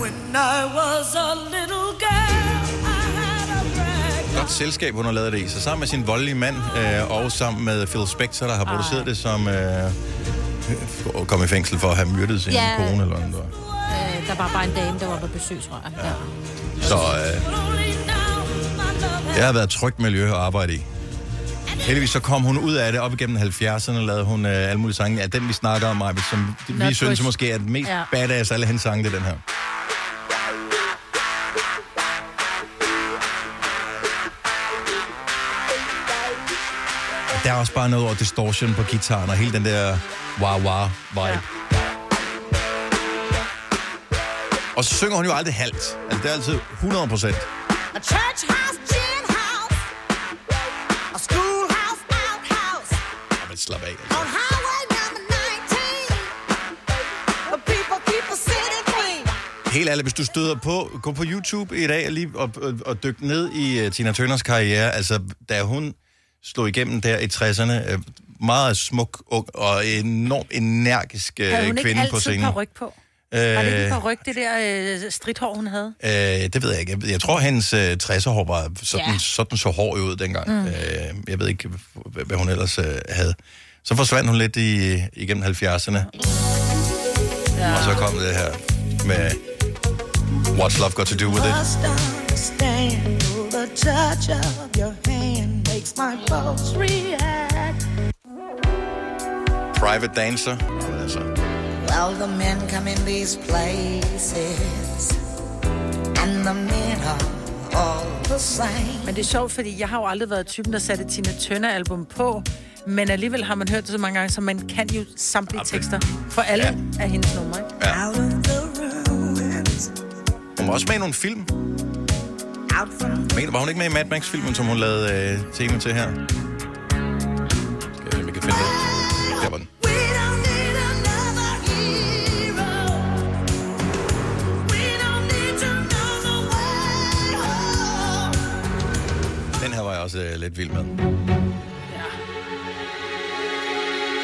When I was a little girl, I had a. Godt selskab, hun har lavet det i. Så sammen med sin voldelige mand, øh, og sammen med Phil Spector, der har produceret det, som øh, kom i fængsel for at have myrdet sin Ja. kone, eller var. Øh, der var bare en dame, der var på besøg, tror jeg. Ja. Så øh, det har været et trygt miljø at arbejde i. Heldigvis så kom hun ud af det op igennem 70'erne, lavede hun øh, alle mulige sange. Ja, den vi snakker om, Maja, som vi Not synes måske er den mest Ja. ja. badass af alle hendes sange, det er den her. Der er også bare noget over distortion på gitaren, og hele den der wah-wah vibe. Ja. Og så synger hun jo aldrig halvt. Altså, det er altid 100 procent. A church house, gin house. A schoolhouse, outhouse. Men slap af. On highway number 19. The people keep the city clean. Helt ærligt, hvis du støder på, gå på YouTube i dag og, lige, og, og, og dyk ned i uh, Tina Turners karriere. Altså, da hun slog igennem der i 60'erne, uh, meget smuk ung, og enormt energisk uh, Havde hun ikke kvinde på på? Var det ikke Øh, par ryg, det der øh, stridthår, hun havde? Øh, det ved jeg ikke. Jeg, jeg tror, hendes øh, 60'er-hår var sådan, Ja. sådan så hård ud dengang. Mm. Øh, jeg ved ikke, hvad, hvad hun ellers øh, havde. Så forsvandt hun lidt i, igennem 70'erne. Ja. Og så kom det her med What's Love Got To Do With It. Must understand the touch of your hand makes my pulse react. Private Dancer. Jamen, altså. Well, the men come in these places, and the men are all the same. Men det er sjovt, fordi jeg har jo aldrig været typen, der satte Tina Turner-album på. Men alligevel har man hørt det så mange gange, så man kan jo samtlige tekster for alle ja. af hendes numre. Ja. Hun var også med i nogle film. Men, var hun ikke med i Mad Max-filmen, som hun lavede øh, tema til her? Skal jeg se, om jeg kan finde det. Øh, lidt vild med.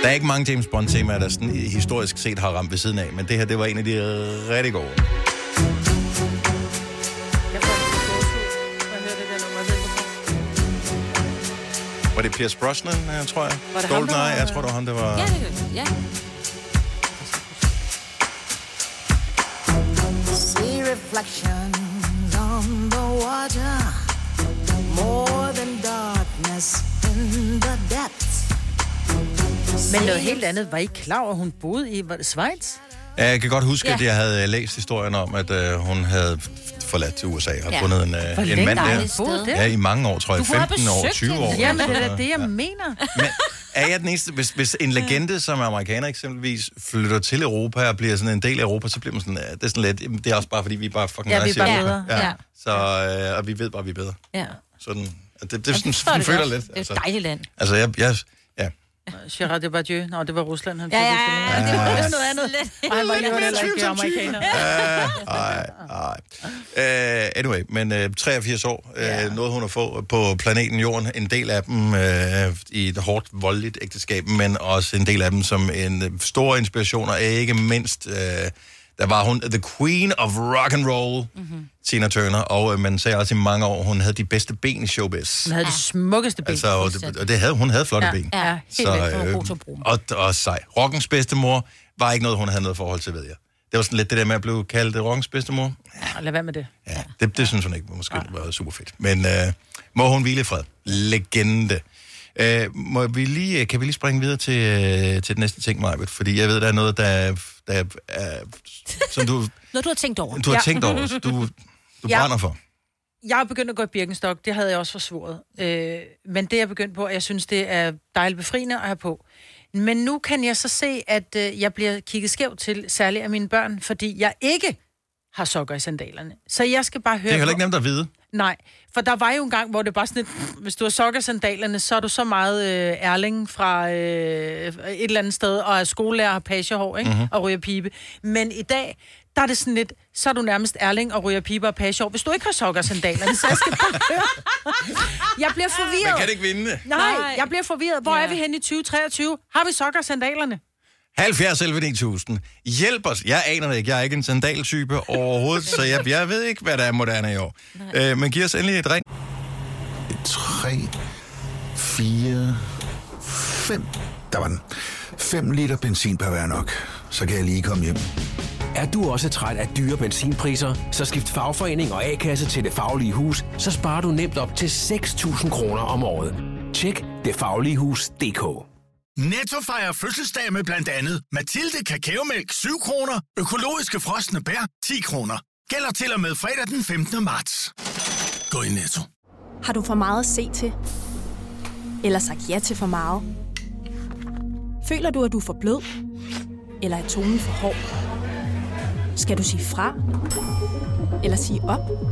Der er ikke mange James Bond-temaer, der sådan historisk set har ramt ved siden af, men det her, det var en af de rigtig gode. Var det Pierce Brosnan, jeg tror jeg? Var det ham, der GoldenEye, var- jeg tror, det var ham, der var... Ja, det ja. See reflections on the water. Men noget helt andet. Var I klar over, at hun boede i var det Schweiz? Ja, Jeg kan godt huske, Ja. at jeg havde læst historien om, at øh, hun havde forladt til USA og Ja. fundet en, øh, en mand der. der? Ja, i mange år, tror jeg. Du kunne have 15 år, besøgt 20 hende. år. Jamen, det eller er det, jeg mener. Men er jeg den eneste, hvis, hvis en legende, som er amerikaner eksempelvis, flytter til Europa og bliver sådan en del af Europa, så bliver man sådan, øh, det er sådan lidt, det er også bare fordi, vi er bare fucking Ja, vi er nice bare bedre. Ja. Så, øh, og vi ved bare, vi er bedre. Ja. Sådan, det, det, det, Ja, det, sådan, sådan det føler lidt. Det er et dejligt land. Altså, jeg, jeg, ja. Gerard Depardieu. Nå, det var Rusland, han Ja, ja, det ja, det var- det noget andet. Og han var alligevel heller ikke amerikaner. Ej, ej. Uh, anyway, men uh, 83 år uh, nåede hun at få på planeten Jorden. En del af dem uh, i et hårdt, voldeligt ægteskab, men også en del af dem som en stor inspiration, og ikke mindst, uh, der var hun the queen of rock and roll, mm-hmm. Tina Turner, og uh, man sagde også i mange år, hun havde de bedste ben i showbiz. Hun havde det smukkeste ben. Altså, og det, og det havde, hun havde flotte Ja, ben. ja, helt så, øh, god til at bruge og, og sej. Rockens bedstemor var ikke noget, hun havde noget forhold til, ved jeg. Det var sådan lidt det der med at blive kaldt øh, rockens bedstemor. Ja, lad være med det. Ja, det, det synes hun ikke måske var super fedt. Men øh, må hun hvile i fred. Legende. Øh, må vi lige, kan vi lige springe videre til, øh, til den næste ting, Majbet? Fordi jeg ved, der er noget, der, der er, som du, Noget, du har tænkt over. du har tænkt over, du, du Ja. brænder for. Jeg er begyndt at gå i Birkenstock, det havde jeg også forsvoret. Øh, men det er jeg begyndt på, og jeg synes, det er dejligt befriende at have på. Men nu kan jeg så se, at øh, jeg bliver kigget skævt til, særligt af mine børn, fordi jeg ikke har sokker i sandalerne. Så jeg skal bare høre... Det er heller ikke nemt at vide. Nej, for der var jo en gang, hvor det bare sådan lidt, hvis du har sokker i sandalerne, så er du så meget øh, ærling fra øh, et eller andet sted, og er skolelærer og har pagehår, ikke? Mhm. Mm-hmm. og ryger pibe. Men i dag, der er det sådan lidt, så er du nærmest ærling og ryger pibe og pagehår, hvis du ikke har sokker sandalerne. Så jeg skal bare høre. Jeg bliver forvirret. Man kan ikke vinde. Nej, jeg bliver forvirret. Hvor ja. er vi henne i 2023? Har vi sokker sandalerne? 70 11 9000. Hjælp os. Jeg aner det ikke. Jeg er ikke en sandaltype overhovedet, så jeg, jeg ved ikke, hvad der er moderne i år. Øh, men giv os endelig et ring. 3, 4, 5. Der var den. 5 liter benzin per hver nok. Så kan jeg lige komme hjem. Er du også træt af dyre benzinpriser, så skift fagforening og A-kasse til Det Faglige Hus, så sparer du nemt op til 6.000 kroner om året. Tjek detfagligehus.dk Netto fejrer fødselsdag med blandt andet Mathilde Kakaomælk 7 kroner, økologiske frosne bær 10 kroner. Gælder til og med fredag den 15. marts. Gå i Netto. Har du for meget at se til? Eller sagt ja til for meget? Føler du, at du er for blød? Eller er tonen for hård? Skal du sige fra? Eller sige op?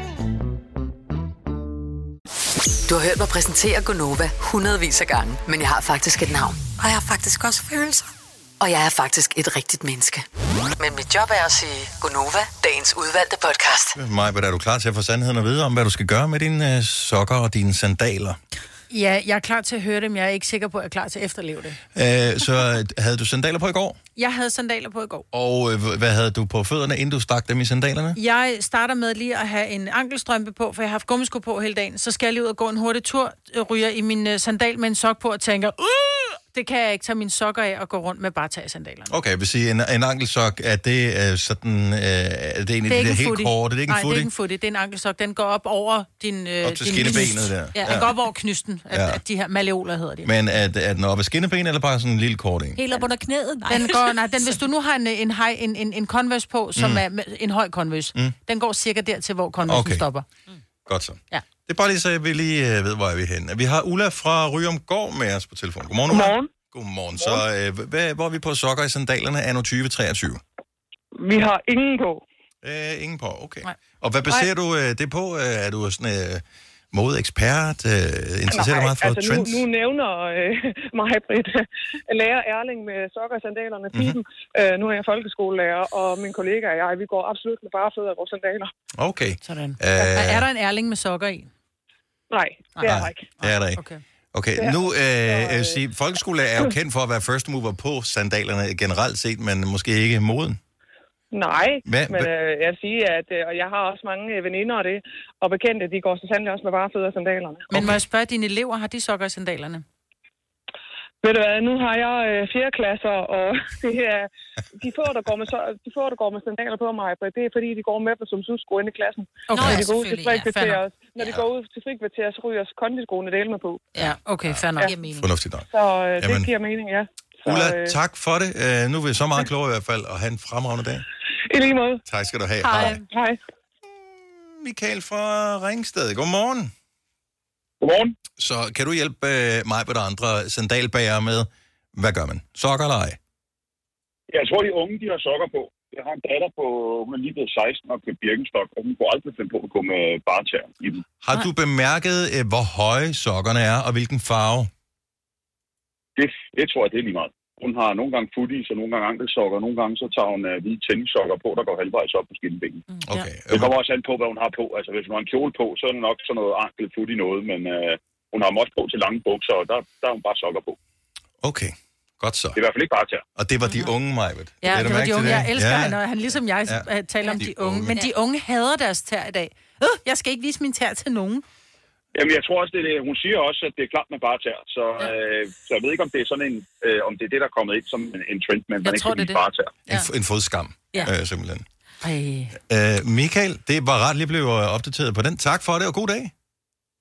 Du har hørt mig præsentere Gonova hundredvis af gange, men jeg har faktisk et navn. Og jeg har faktisk også følelser. Og jeg er faktisk et rigtigt menneske. Men mit job er at sige Gonova, dagens udvalgte podcast. Maj, er du klar til at få sandheden at vide om, hvad du skal gøre med dine øh, sokker og dine sandaler? Ja, jeg er klar til at høre det, men jeg er ikke sikker på, at jeg er klar til at efterleve det. Øh, så havde du sandaler på i går? Jeg havde sandaler på i går. Og øh, hvad havde du på fødderne, inden du stak dem i sandalerne? Jeg starter med lige at have en ankelstrømpe på, for jeg har haft gummisko på hele dagen. Så skal jeg lige ud og gå en hurtig tur, øh, ryger i min øh, sandal med en sok på og tænker, uh, det kan jeg ikke tage mine sokker af og gå rundt med bare tage sandalerne. Okay, vil sige, en, en ankelsok, er det øh, sådan, øh, er det en af de der helt footy. korte? Det er ikke Nej, en det er ikke en footy, det er en ankelsok. Den går op over din... Øh, Op til din skinnebenet knyst. der. Ja, Ja. den går op over knysten, at, Ja. at de her maleoler hedder de. Men er, er den oppe af skinneben, eller bare sådan en lille kort en? Helt op under knæet? Nej. Den går, nej, den, hvis du nu har en, en, high, en, en, en Converse på, som Mm. mm. er en høj Converse, Mm. mm. den går cirka dertil, hvor Converse Okay. okay. stopper. Godt så. Ja. Det er bare lige så, vi lige øh, ved, hvor er vi hen. Vi har Ulla fra Ryomgård med os på telefon. Godmorgen, Ulla. Godmorgen. Godmorgen. Så øh, hvad, hvor er vi på sokker i sandalerne anno 2023? Vi har ingen på. Øh, ingen på, okay. Nej. Og hvad baserer du øh, det på? Øh, er du sådan øh, modeekspert? Øh, interesserer dig meget for altså trends? Nu, nu nævner øh, mig, Britt, lærer Erling med sokker og sandalerne, Mhm. pipen. Mm-hmm. Øh, nu er jeg folkeskolelærer, og min kollega og jeg, vi går absolut med bare fødder i vores sandaler. Okay. Sådan. Øh, Er der en ærling med sokker i? Nej, det er der ikke. Det er der ikke. Okay, okay er- nu øh, jeg vil sige, folkeskole er jo kendt for at være first mover på sandalerne generelt set, men måske ikke moden. Nej, Hvad- men øh, jeg vil sige, at øh, og jeg har også mange veninder og det, og bekendte, de går så sandelig også med bare fødder og sandalerne. Men må jeg spørge, dine elever, har de sokker i sandalerne? Ved du hvad, nu har jeg øh, fjerde klasser, og det er, de få, der går med, så, de få, der går med sandaler på mig, det er fordi, de går med dem som susko inde i klassen. Okay. når Nå, de går ud til ja, frikvarter, nok. når de går ud til frikvarter, så ryger kondiskoene del med på. Ja, okay, fair nok. Ja. Fornuftigt nok. Så øh, det Jamen. giver mening, ja. Så, Ulla, øh, tak for det. Uh, nu er vi så meget klogere i hvert fald, og have en fremragende dag. I lige måde. Tak skal du have. Hej. Hej. Michael fra Ringsted, godmorgen. Godmorgen. Så kan du hjælpe uh, mig og de andre sandalbager med, hvad gør man? Sokker eller ej? Jeg tror, de unge, de har sokker på. Jeg har en datter på, hun er lige blevet 16 og købt Birkenstock, og hun kunne aldrig finde på at gå med bartær i dem. Har du bemærket, uh, hvor høje sokkerne er, og hvilken farve? Det, det tror jeg, det er lige meget. Hun har nogle gange footies og nogle gange ankelsokker, og nogle gange så tager hun uh, hvide tennissokker på, der går halvvejs op på skinbenene. Okay. Det kommer også an på, hvad hun har på. Altså, hvis hun har en kjole på, så er det nok sådan noget ankel footie noget, men uh, hun har dem også på til lange bukser, og der, der har hun bare sokker på. Okay, godt så. Det er i hvert fald ikke bare til. Og det var de unge, Majbet. Ja, det var de unge. Jeg elsker, ja. når han ligesom jeg Ja. ja. taler om De de, unge. unge. Men de unge hader deres tær i dag. Øh, jeg skal ikke vise min tær til nogen. Jamen, jeg tror også, det er det. Hun siger også, at det er klart med bartær. Så, øh, så jeg ved ikke, om det er sådan en, øh, om det er det, der er kommet ind som en, en trend, men man ikke tror, kan det er vise det. bartær. En, f- en fodskam, Ja. øh, simpelthen. Ej. Øh, Michael, det var ret lige blevet øh, opdateret på den. Tak for det, og god dag.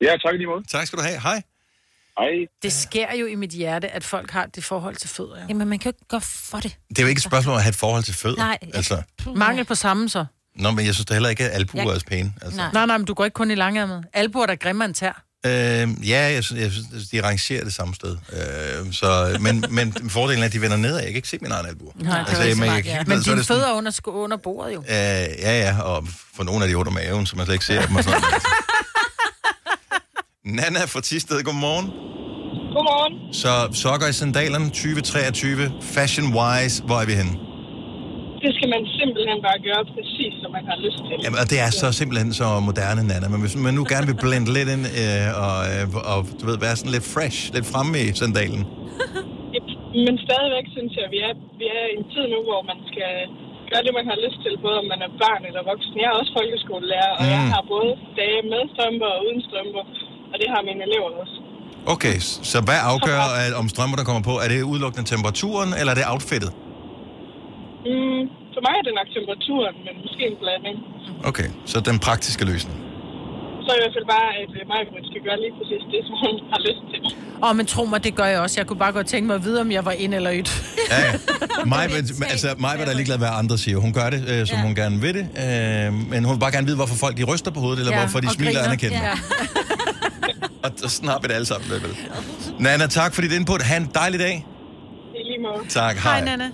Ja, tak lige måde. Tak skal du have. Hej. Hej. Det sker jo i mit hjerte, at folk har det forhold til fødder. Ja. Jamen, man kan jo ikke gå for det. Det er jo ikke et spørgsmål om at have et forhold til fødder. Nej, Altså, Mangel på samme så. Nå, men jeg synes da heller ikke, at albuer Jeg- er pæne. Altså. Nej. nej, nej, men du går ikke kun i langærmet. Albuer, der er grimmere end tær. Øh, ja, jeg synes, jeg synes, de rangerer det samme sted. Øh, så, men, men fordelen er, at de vender nedad. Jeg kan ikke se min egen albuer. Nej, det altså, er men, smart, jeg kan ja. Men er dine det fødder er under, under bordet jo. Øh, ja, ja, og for nogle af de under maven, så man slet ikke ser dem. Og sådan noget. Nana fra Tisted, godmorgen. Godmorgen. Så sokker i sandalerne 2023, fashion-wise, hvor er vi henne? Det skal man simpelthen bare gøre præcis, som man har lyst til. Jamen, og det er så simpelthen så moderne, Nana. Men hvis man nu gerne vil blende lidt ind øh, og, øh, og, du ved, være sådan lidt fresh, lidt fremme i sandalen. Men stadigvæk synes jeg, at vi er, vi er i en tid nu, hvor man skal gøre det, man har lyst til, både om man er barn eller voksen. Jeg er også folkeskolelærer, og mm. jeg har både dage med strømper og uden strømper, og det har mine elever også. Okay, så hvad afgør, at, om strømper, der kommer på? Er det udelukkende temperaturen, eller er det outfittet? Mm, for mig er det nok temperaturen, men måske en blanding. Okay, så den praktiske løsning. Så i hvert fald bare, at øh, mig skal gøre lige præcis det, som hun har lyst til. Åh, oh, men tro mig, det gør jeg også. Jeg kunne bare godt tænke mig at vide, om jeg var ind eller yt. Ja, ja. Mig, altså, var der ligeglad, hvad andre siger. Hun gør det, øh, som ja. hun gerne vil det. Øh, men hun vil bare gerne vide, hvorfor folk de ryster på hovedet, eller ja, hvorfor de og smiler griner. anerkendende. Ja. Og, og sådan har vi det alle sammen. Vel? Nana, tak for dit input. Ha' en dejlig dag. I lige måde. Tak, hej. Hej, Nana.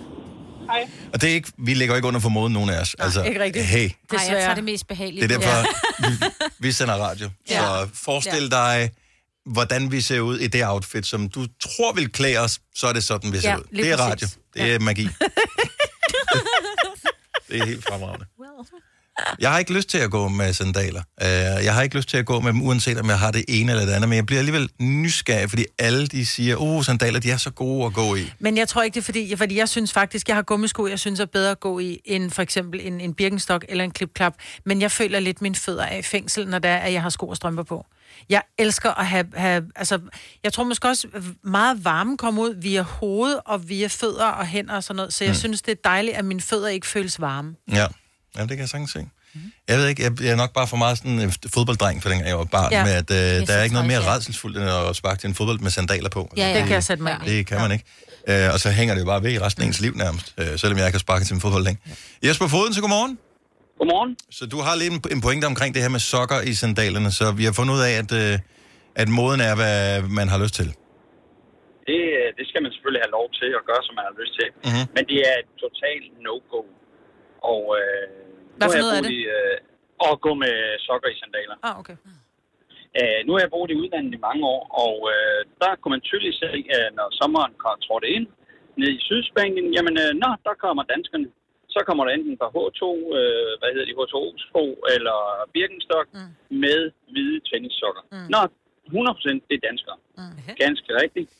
Hej. Og det er ikke, vi lægger ikke under for moden, nogen af os. Altså, ikke rigtigt. Hey, Nej, jeg tager det mest behagelige. det er derfor, vi, vi sender radio. Ja. Så forestil dig, hvordan vi ser ud i det outfit, som du tror vil klæde os, så er det sådan, vi ser Ja, ud. Det er radio. Det er magi. det er helt fremragende. Jeg har ikke lyst til at gå med sandaler. Uh, jeg har ikke lyst til at gå med dem, uanset om jeg har det ene eller det andet. Men jeg bliver alligevel nysgerrig, fordi alle de siger, oh, sandaler, de er så gode at gå i. Men jeg tror ikke, det er fordi, fordi jeg synes faktisk, jeg har gummisko, jeg synes er bedre at gå i, end for eksempel en, en birkenstok eller en klipklap. Men jeg føler lidt mine fødder af i fængsel, når det er, at jeg har sko og strømper på. Jeg elsker at have, have altså, jeg tror måske også meget varme kommer ud via hoved og via fødder og hænder og sådan noget. Så jeg mm. synes, det er dejligt, at mine fødder ikke føles varme. Ja, ja det kan jeg sagtens se. Jeg ved ikke, jeg, jeg er nok bare for meget sådan en fodbolddreng, for dengang jeg var barn, ja. Ja. med at øh, der er ikke noget mere ja. redselsfuldt, end at sparke til en fodbold med sandaler på. Ja, ja. Det kan jeg sætte mig ind. Det kan man ikke. Øh, og så hænger det jo bare ved i resten af ens liv nærmest, øh, selvom jeg ikke har sparket til en fodbold længe. Jesper Foden, så godmorgen. Godmorgen. Så du har lidt en, en pointe omkring det her med sokker i sandalerne, så vi har fundet ud af, at, øh, at moden er, hvad man har lyst til. Det, øh, det skal man selvfølgelig have lov til at gøre, som man har lyst til. Mhm. Men det er et totalt no-go. Og øh, Hvad Nu for noget jeg er I, øh, at gå med sokker i sandaler. Ah, okay. Øh, nu har jeg boet i udlandet i mange år, og øh, der kunne man tydeligt se, at når sommeren trådte ind nede i Sydspanien, jamen, øh, nå, der kommer danskerne. Så kommer der enten fra H2, øh, hvad hedder de, H2O-sko eller Birkenstock mm. med hvide tennissokker. Mm. Nå, 100% det er danskere. Mm. Ganske rigtigt.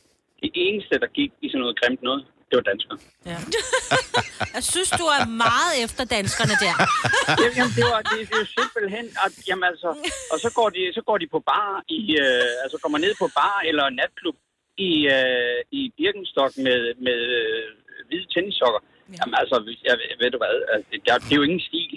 Det eneste, der gik i sådan noget grimt noget, det var danskere. Ja. jeg synes, du er meget efter danskerne der. Jamen, det, var, det, det er simpelthen, at, jamen altså, og så går de, så går de på bar, i, øh, altså kommer ned på bar eller natklub i, øh, i Birkenstock med, med øh, hvide tennissokker. Ja. Jamen altså, jeg, ved du hvad, altså, det, der, det er jo ingen stil.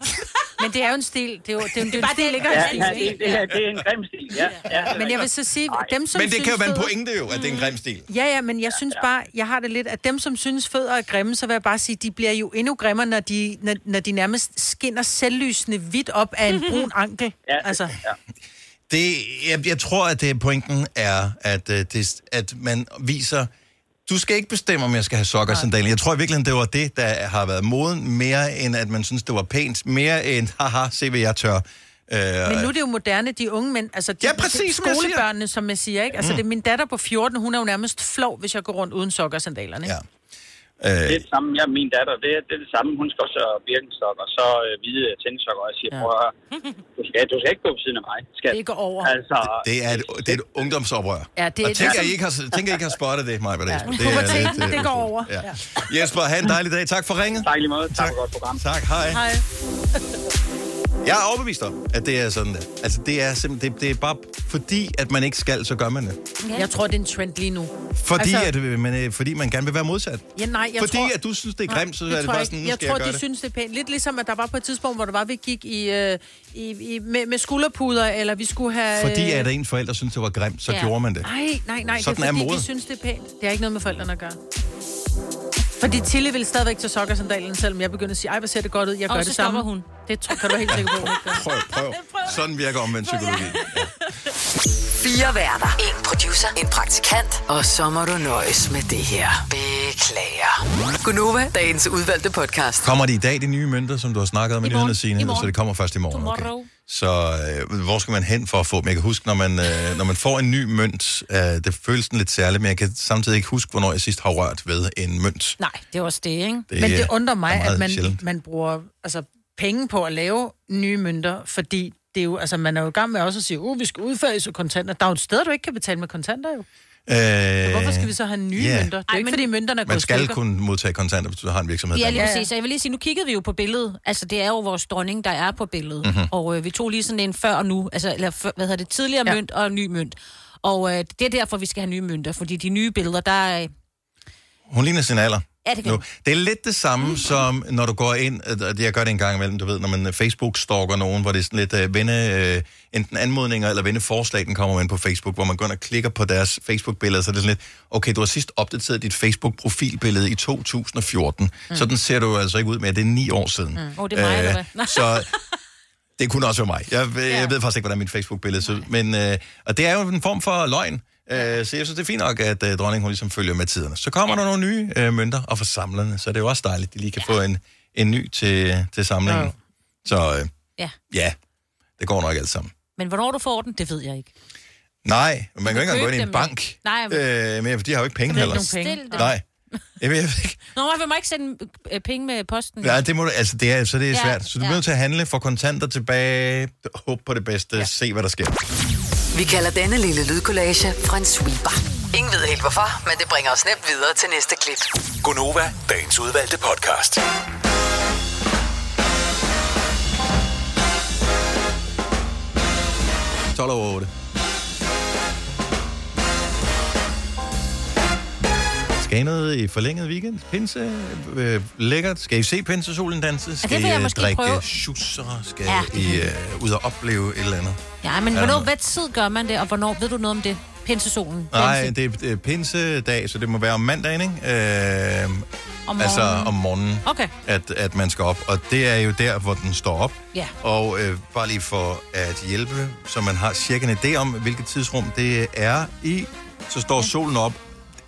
Men det er jo en stil. Det er jo det er, det er en stil, ikke? Ja, En ja, stil, det, det, er, det er en grim stil, ja. ja Men jeg vil så sige, dem som Men det kan jo synes, være en pointe jo, at det er en grim stil. Ja, ja, men jeg synes bare, jeg har det lidt, at dem, som synes fødder er grimme, så vil jeg bare sige, de bliver jo endnu grimmere, når de, når, når de nærmest skinner selvlysende hvidt op af en brun ankel. Ja, altså. ja. Det, jeg, jeg tror, at det, pointen er, at, øh, det, at man viser... Du skal ikke bestemme, om jeg skal have sokker og sandaler. Jeg tror i virkeligheden, det var det, der har været moden, mere end at man synes, det var pænt. Mere end, haha, se hvad jeg tør. Øh, Men nu er det jo moderne, de unge mænd, altså de, Ja, præcis, skolebørnene, som jeg siger, ikke? Altså Mm. det er min datter på 14, hun er jo nærmest flov, hvis jeg går rundt uden sokker og sandalerne. Ja. Det er det samme, jeg min datter, det er, det er det samme. Hun skal også have Birkenstock og så øh, hvide tennissokker. Og jeg siger, ja. prøv at du skal, du skal ikke gå ved siden af mig. Skal. Det går over. Altså, Det er et, det er et ungdomsoprør. Ja, det er- og tænk, det er at I ikke har, tænk, at I ikke har spottet det, Maja. Ja, det, Puberteten, det går over. Ja. Jesper, have en dejlig dag. Tak for ringet. Tak lige måde. Tak for godt program. Tak, hej. Hej. Jeg er overbevist om, at det er sådan der. Altså, det er simpelthen, det, det er bare fordi, at man ikke skal, så gør man det. Jeg tror, det er en trend lige nu. Fordi, Altså- at, øh, man, øh, fordi man gerne vil være modsat. Ja, nej, jeg fordi tror... at du synes, det er grimt, så det er det bare jeg sådan, ikke. nu Jeg skal tror, jeg gøre de det. synes, det er pænt. Lidt ligesom, at der var på et tidspunkt, hvor det var, vi gik i, øh, i, i, med, med skulderpuder, eller vi skulle have... Fordi øh, at en forælder synes, det var grimt, så ja. gjorde man det. Nej, nej, nej. Sådan det er, er fordi, mode. de synes, det er pænt. Det har ikke noget med forældrene at gøre. Fordi Tilly vil stadigvæk til sokker og sandalen, selvom jeg begynder at sige, ej, hvor ser det godt ud, jeg Og gør så det samme. stopper hun. Det tror, kan du være helt sikker på, hun ikke gør. Prøv, prøv. Sådan virker omvendt psykologi. Fire værter. En producer. En praktikant. Og så må du nøjes med det her. Beklager. Gunova, dagens udvalgte podcast. Kommer de i dag, de nye mønter, som du har snakket om i nyhederne, Signe? Så det kommer først i morgen, okay. Så øh, hvor skal man hen for at få dem? Jeg kan huske, når man, øh, når man får en ny mønt, øh, det føles sådan lidt særligt, men jeg kan samtidig ikke huske, hvornår jeg sidst har rørt ved en mønt. Nej, det er også det, ikke? Det Men det undrer er mig, at man, sjældent. man bruger altså, penge på at lave nye mønter, fordi det er jo, altså, man er jo i gang med også at sige, uh, vi skal udfase kontanter. Der er jo et sted, du ikke kan betale med kontanter jo. Øh, Så hvorfor skal vi så have nye ja. mønter? Det er jo ikke, fordi mønterne er Man skal stykker. kunne modtage kontanter, hvis du har en virksomhed. Ja, lige præcis. Og jeg vil lige sige, nu kiggede vi jo på billedet. Altså, det er jo vores dronning, der er på billedet. Mhm. Mm-hmm. Og øh, vi tog lige sådan en før og nu, altså, eller før, hvad hedder det, tidligere ja. mønt og ny mønt. Og øh, det er derfor, vi skal have nye mønter, fordi de nye billeder, der er... Hun ligner sin alder. Ja, det nu. Det er lidt det samme, mm. som når du går ind, og jeg gør det en gang imellem, du ved, når man Facebook-stalker nogen, hvor det er sådan lidt uh, venne, uh, enten anmodninger eller venneforslag, den kommer ind på Facebook, hvor man går ind og klikker på deres Facebook-billeder, så er det sådan lidt, okay, du har sidst opdateret dit Facebook-profilbillede i 2014, mm. så den ser du altså ikke ud med, det er ni år siden. Mm. Åh, det er mig, eller hvad? Øh, så det kunne også være mig. Jeg, ja. jeg ved faktisk ikke, hvordan mit Facebook-billede ser ud. Men, øh, og det er jo en form for løgn. Øh, så jeg synes, det er fint nok, at øh, dronningen hun ligesom følger med tiderne. Så kommer ja. der nogle nye øh, mønter, og for samlerne, så er det jo også dejligt, at de lige kan ja. få en, en ny til, til samlingen. Ja. Så øh, Ja. ja, det går nok alt sammen. Men hvornår du får den, det ved jeg ikke. Nej, man kan jo ikke engang gå ind i en bank. Nej, men- Øh, men de har jo ikke penge heller. penge? Nej. Ved, jeg ved ikke. Nå, vil mig ikke sende øh, penge med posten. Ja, det må du, altså det er, så det er Ja, svært. Så du er ja. nødt til at handle, få kontanter tilbage, håbe på det bedste, ja. se hvad der sker. Vi kalder denne lille lydkollage en sweeper. Ingen ved helt hvorfor, men det bringer os nemt videre til næste klip. Gunova, dagens udvalgte podcast. – 12 over 8. Skal I noget i forlænget weekend? Pinse? Øh, lækkert? Skal I se pinsesolen danse? Skal vil I jeg øh, måske drikke prøve. schusser? Skal Ja, det I øh, ud og opleve et eller andet? Ja, men hvornår, hvad tid gør man det, og hvornår, ved du noget om det? Pinsesolen? Nej, det er, det er pinsedag, så det må være om mandagen, ikke? Øh, Om altså om morgenen, Okay. at, at man skal op. Og det er jo der, hvor den står op. Ja. Og øh, bare lige for at hjælpe, så man har cirka en idé om, hvilket tidsrum det er i, så står solen op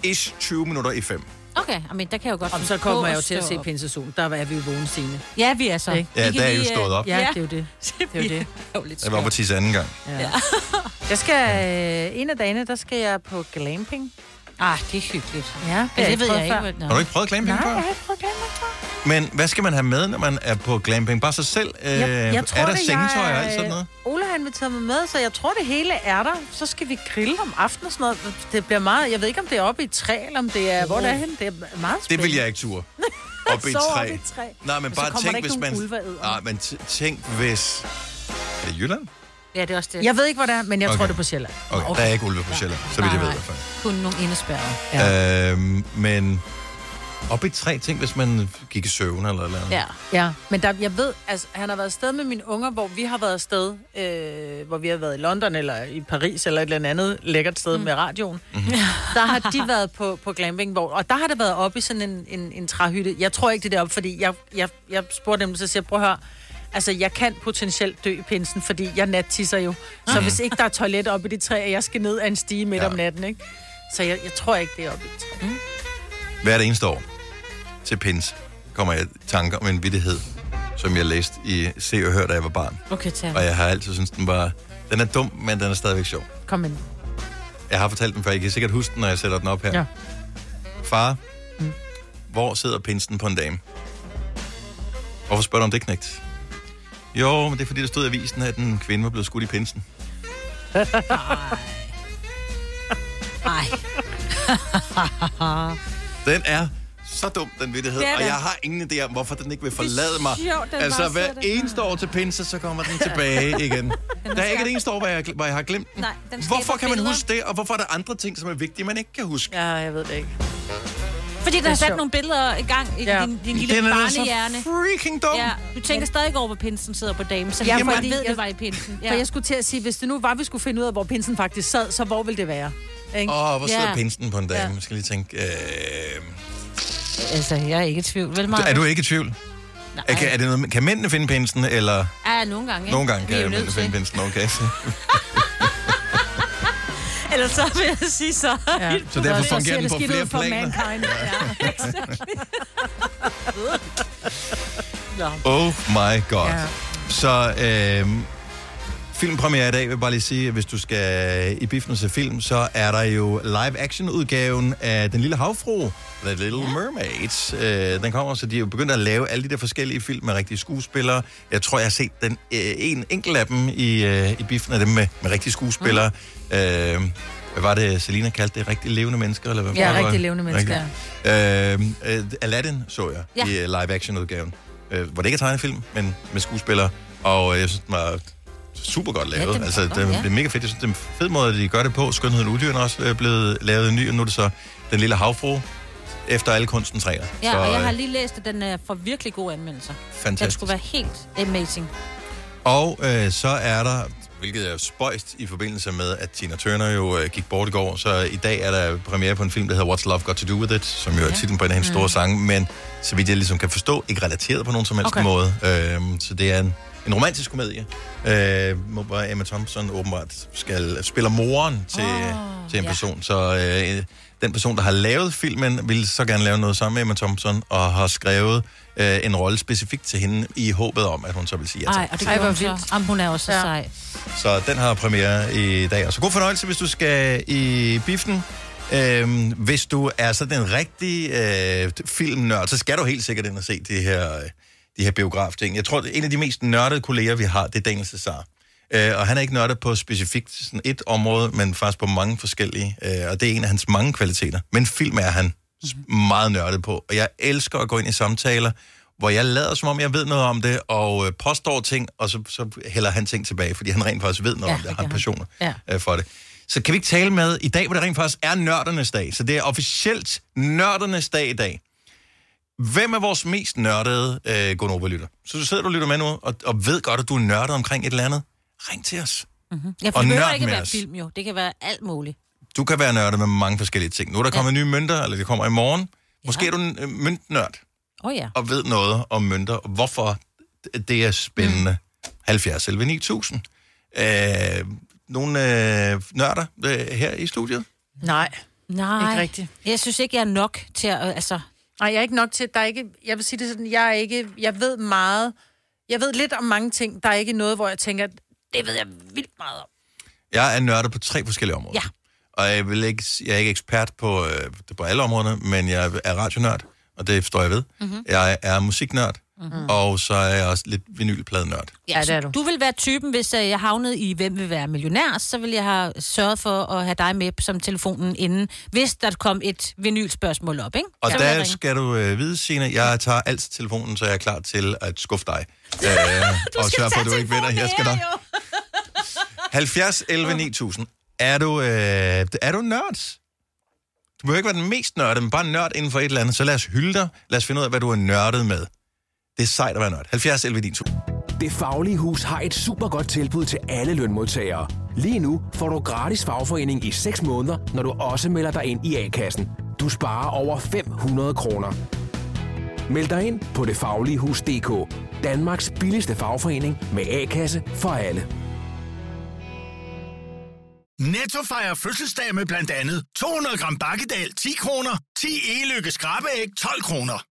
ish 20 minutter i 5. Okay, men der kan jeg jo godt Om så kommer jeg jo til at se pinsesolen. Der er vi jo vågne sine. Ja, vi er så. Ikke? Ja, der er jo lige, stået øh, op. Ja, det er jo det. Det er jo det. lidt Jeg var på tisse anden gang. Ja. Jeg skal, øh, en af dagene, der skal jeg på glamping. Ah, det er hyggeligt. Ja, det, det har ved jeg ikke, før. Har du ikke prøvet glamping Nej, før? jeg har ikke prøvet glamping før. Men hvad skal man have med, når man er på glamping? Bare sig selv? Øh, Jeg, jeg tror, er der det, sengetøj og jeg, alt sådan noget? Ole har inviteret mig med, så jeg tror, det hele er der. Så skal vi grille om aftenen og sådan noget. Det bliver meget... Jeg ved ikke, om det er oppe i et træ, eller om det er... Hvor det er henne. Det er meget spændende. Det vil jeg ikke ture. Op i et træ. oppe i træ. Nej, men Og så bare tænk, hvis man... og. Nej, men tænk, hvis... Er det Jylland? Ja, det er også det. Jeg ved ikke, hvor det er, men jeg okay. tror, det er på Sjælland. Okay, okay. der er ikke ulve på Sjælland, så vidt jeg ved i hvert fald. Kun nogle indespærrede. Ja. Øhm, men op i træ, tænk, hvis man gik i søvn eller eller andet. Ja. Ja, men der, jeg ved, altså, han har været afsted med mine unger, hvor vi har været afsted, øh, hvor vi har været i London eller i Paris eller et eller andet lækkert sted mm. med radioen. Mm-hmm. Der har de været på, på glamping, hvor, og der har det været oppe i sådan en, en, en træhytte. Jeg tror ikke, det er deroppe, fordi jeg, jeg, jeg spurgte dem, så siger jeg, prøv at høre, Altså, jeg kan potentielt dø i pinsen, fordi jeg nattisser jo. Så Mhm. hvis ikke der er toilet oppe i det træ, og jeg skal ned af en stige midt Ja. om natten, ikke? Så jeg, jeg tror ikke, det er oppe i et træ. Mm. Hver det eneste år til pins kommer jeg i tanker om en vittighed, som jeg læste i Se og Hør, da jeg var barn. Okay, tag. Og jeg har altid syntes, den var... Den er dum, men den er stadigvæk sjov. Kom ind. Jeg har fortalt den før, I kan sikkert huske den, når jeg sætter den op her. Ja. Far, mm. hvor sidder pinsen på en dame? Hvorfor spørger du om det, knægt? Jo, men det er fordi, der stod i avisen, at en kvinde var blevet skudt i pinsen. Nej. Den er så dum, den vittighed, Det og jeg har ingen idé om, hvorfor den ikke vil forlade mig. sjovt, altså, hver eneste år til pinse, så kommer den tilbage igen. Der er ikke et eneste år, hvor jeg, hvor jeg har glemt den. Nej, den Hvorfor kan man billeder. huske det, og hvorfor er der andre ting, som er vigtige, man ikke kan huske? Ja, jeg ved det ikke. Fordi der er er sat sjovt. nogle billeder i gang i Ja. din, din lille Den er barnehjerne. freaking dum. Ja, du tænker stadig over, hvor pinsen sidder på damen, så Ja, fordi ved, jeg- det var i pinsen. Ja. For jeg skulle til at sige, hvis det nu var, vi skulle finde ud af, hvor pinsen faktisk sad, så hvor ville det være? Ikke? Åh, oh, hvor sidder Ja. pinsen på en dame? Ja. Jeg skal lige tænke... Øh... Altså, jeg er ikke i tvivl. Vel, Er du ikke i tvivl? Er, kan, er det noget, kan mændene finde pinsen, eller... Ja, nogle gange. Ikke? Nogle gange kan mændene finde pinsen, okay. Ellers så vil jeg sige så. Ja. Så derfor fungerer den det på skidt flere planer. mankind. Ja. Oh my god. Ja. Så øh, filmpremiere i dag, vil jeg bare lige sige, at hvis du skal i biffen og se film, så er der jo live-action-udgaven af Den Lille Havfru, The Little ja. Mermaids. Øh, den kommer, så de er jo begyndt at lave alle de der forskellige film med rigtige skuespillere. Jeg tror, jeg har set den, øh, en enkelt af dem i, øh, i biffen af dem med, med rigtige skuespillere. Mm. Øh, hvad var det, Selina kaldte det? Rigtig levende mennesker? Eller hvad Ja, rigtig levende mennesker, Rigtig. Øh, Aladdin så jeg Ja. i live-action-udgaven, øh, hvor det ikke er tegnefilm, men med skuespillere. Og jeg synes, den var super godt lavet. den Ja, var altså, det, ja. det er mega fedt. Jeg synes, det er en fed måde, at de gør det på. Skønheden og Udyrene er også øh, blevet lavet ny, og nu er det så Den Lille Havfru, efter alle kunstens regler. Ja, så, og jeg øh, har lige læst, at den er for virkelig gode anmeldelser. Den Fantastisk. skulle være helt amazing. Og øh, så er der, hvilket er spøjst i forbindelse med, at Tina Turner jo øh, gik bort i går, så i dag er der premiere på en film, der hedder What's Love Got To Do With It, som jo er titlen på en af hendes Mm. store sange, men så vidt jeg ligesom kan forstå, ikke relateret på nogen som helst Okay. måde. Øh, så det er en, en romantisk komedie, øh, hvor Emma Thompson åbenbart skal spiller moren til, oh, til en ja. person. Så øh, den person, der har lavet filmen, vil så gerne lave noget sammen med Emma Thompson, og har skrevet øh, en rolle specifikt til hende, i håbet om, at hun så vil sige ja tak. Ej, og det Ej, hun så. Jamen, hun er også så Ja. sej. Så den har premiere i dag. Og så god fornøjelse, hvis du skal i biffen. Øhm, hvis du er sådan en rigtig øh, filmnørd, så skal du helt sikkert ind og se de her, øh, de her biograf-ting. Jeg tror, at en af de mest nørdede kolleger, vi har, det er Daniel Cesar. Øh, og han er ikke nørdet på specifikt sådan et område, men faktisk på mange forskellige. Øh, og det er en af hans mange kvaliteter. Men film er han s- meget nørdet på. Og jeg elsker at gå ind i samtaler, hvor jeg lader som om, jeg ved noget om det, og øh, påstår ting, og så, så hælder han ting tilbage, fordi han rent faktisk ved noget Ja, om det, og har passioner Ja. øh, for det. Så kan vi ikke tale med i dag, hvor det rent faktisk er nørdernes dag. Så det er officielt nørdernes dag i dag. Hvem er vores mest nørdede øh, Gonova-lytter? Så du sidder du og lytter med nu, og, og ved godt, at du er nørdet omkring et eller andet. Ring til os. Mm-hmm. Ja, for Og det behøver ikke med være os. film, jo. Det kan være alt muligt. Du kan være nørdet med mange forskellige ting. Nu er der kommet nye mønter, eller det kommer i morgen. Måske er du en øh, møntnørd Åh oh, ja. og ved noget om mønter, og hvorfor det er spændende. Mm. 70 11 9000. Øh, nogle øh, nørder øh, her i studiet? Nej. Nej, Ikke rigtigt. jeg synes ikke, jeg er nok til at... øh, Altså, Nej, jeg er ikke nok til, der er ikke, jeg vil sige det sådan, jeg er ikke, jeg ved meget, jeg ved lidt om mange ting, der er ikke noget, hvor jeg tænker, det ved jeg vildt meget om. Jeg er nørdet på tre forskellige områder. Ja. Og jeg, vil ikke, jeg er ikke ekspert på, øh, på alle områderne, men jeg er radionørd, og det står jeg ved. Mhm. Jeg er musiknørd, Mhm. og så er jeg også lidt vinylpladenørd. ja, det er du. du vil være typen, hvis øh, jeg havnede i Hvem vil være millionær, så vil jeg have sørget for at have dig med som telefonen inden, hvis der kom et vinylspørgsmål op, ikke? Og Så der skal du øh, vide, Signe, jeg tager altid telefonen, så jeg er klar til at skuffe dig. Øh, og sørge for, at du ikke vinder. Jeg skal nok. 70 11 9000. Er du, øh, er du nørd? Du behøver ikke være den mest nørde, men bare nørd inden for et eller andet. Så lad os hylde dig. Lad os finde ud af, hvad du er nørdet med. Det er sejt at være nørd. 70 11 9000. Det Faglige Hus har et super godt tilbud til alle lønmodtagere. Lige nu får du gratis fagforening i 6 måneder, når du også melder dig ind i A-kassen. Du sparer over 500 kroner. Meld dig ind på detfagligehus.dk. Danmarks billigste fagforening med A-kasse for alle. Netto fejrer fødselsdag med blandt andet 200 gram bakkedal 10 kroner, 10 e-lykke skrabeæg 12 kroner.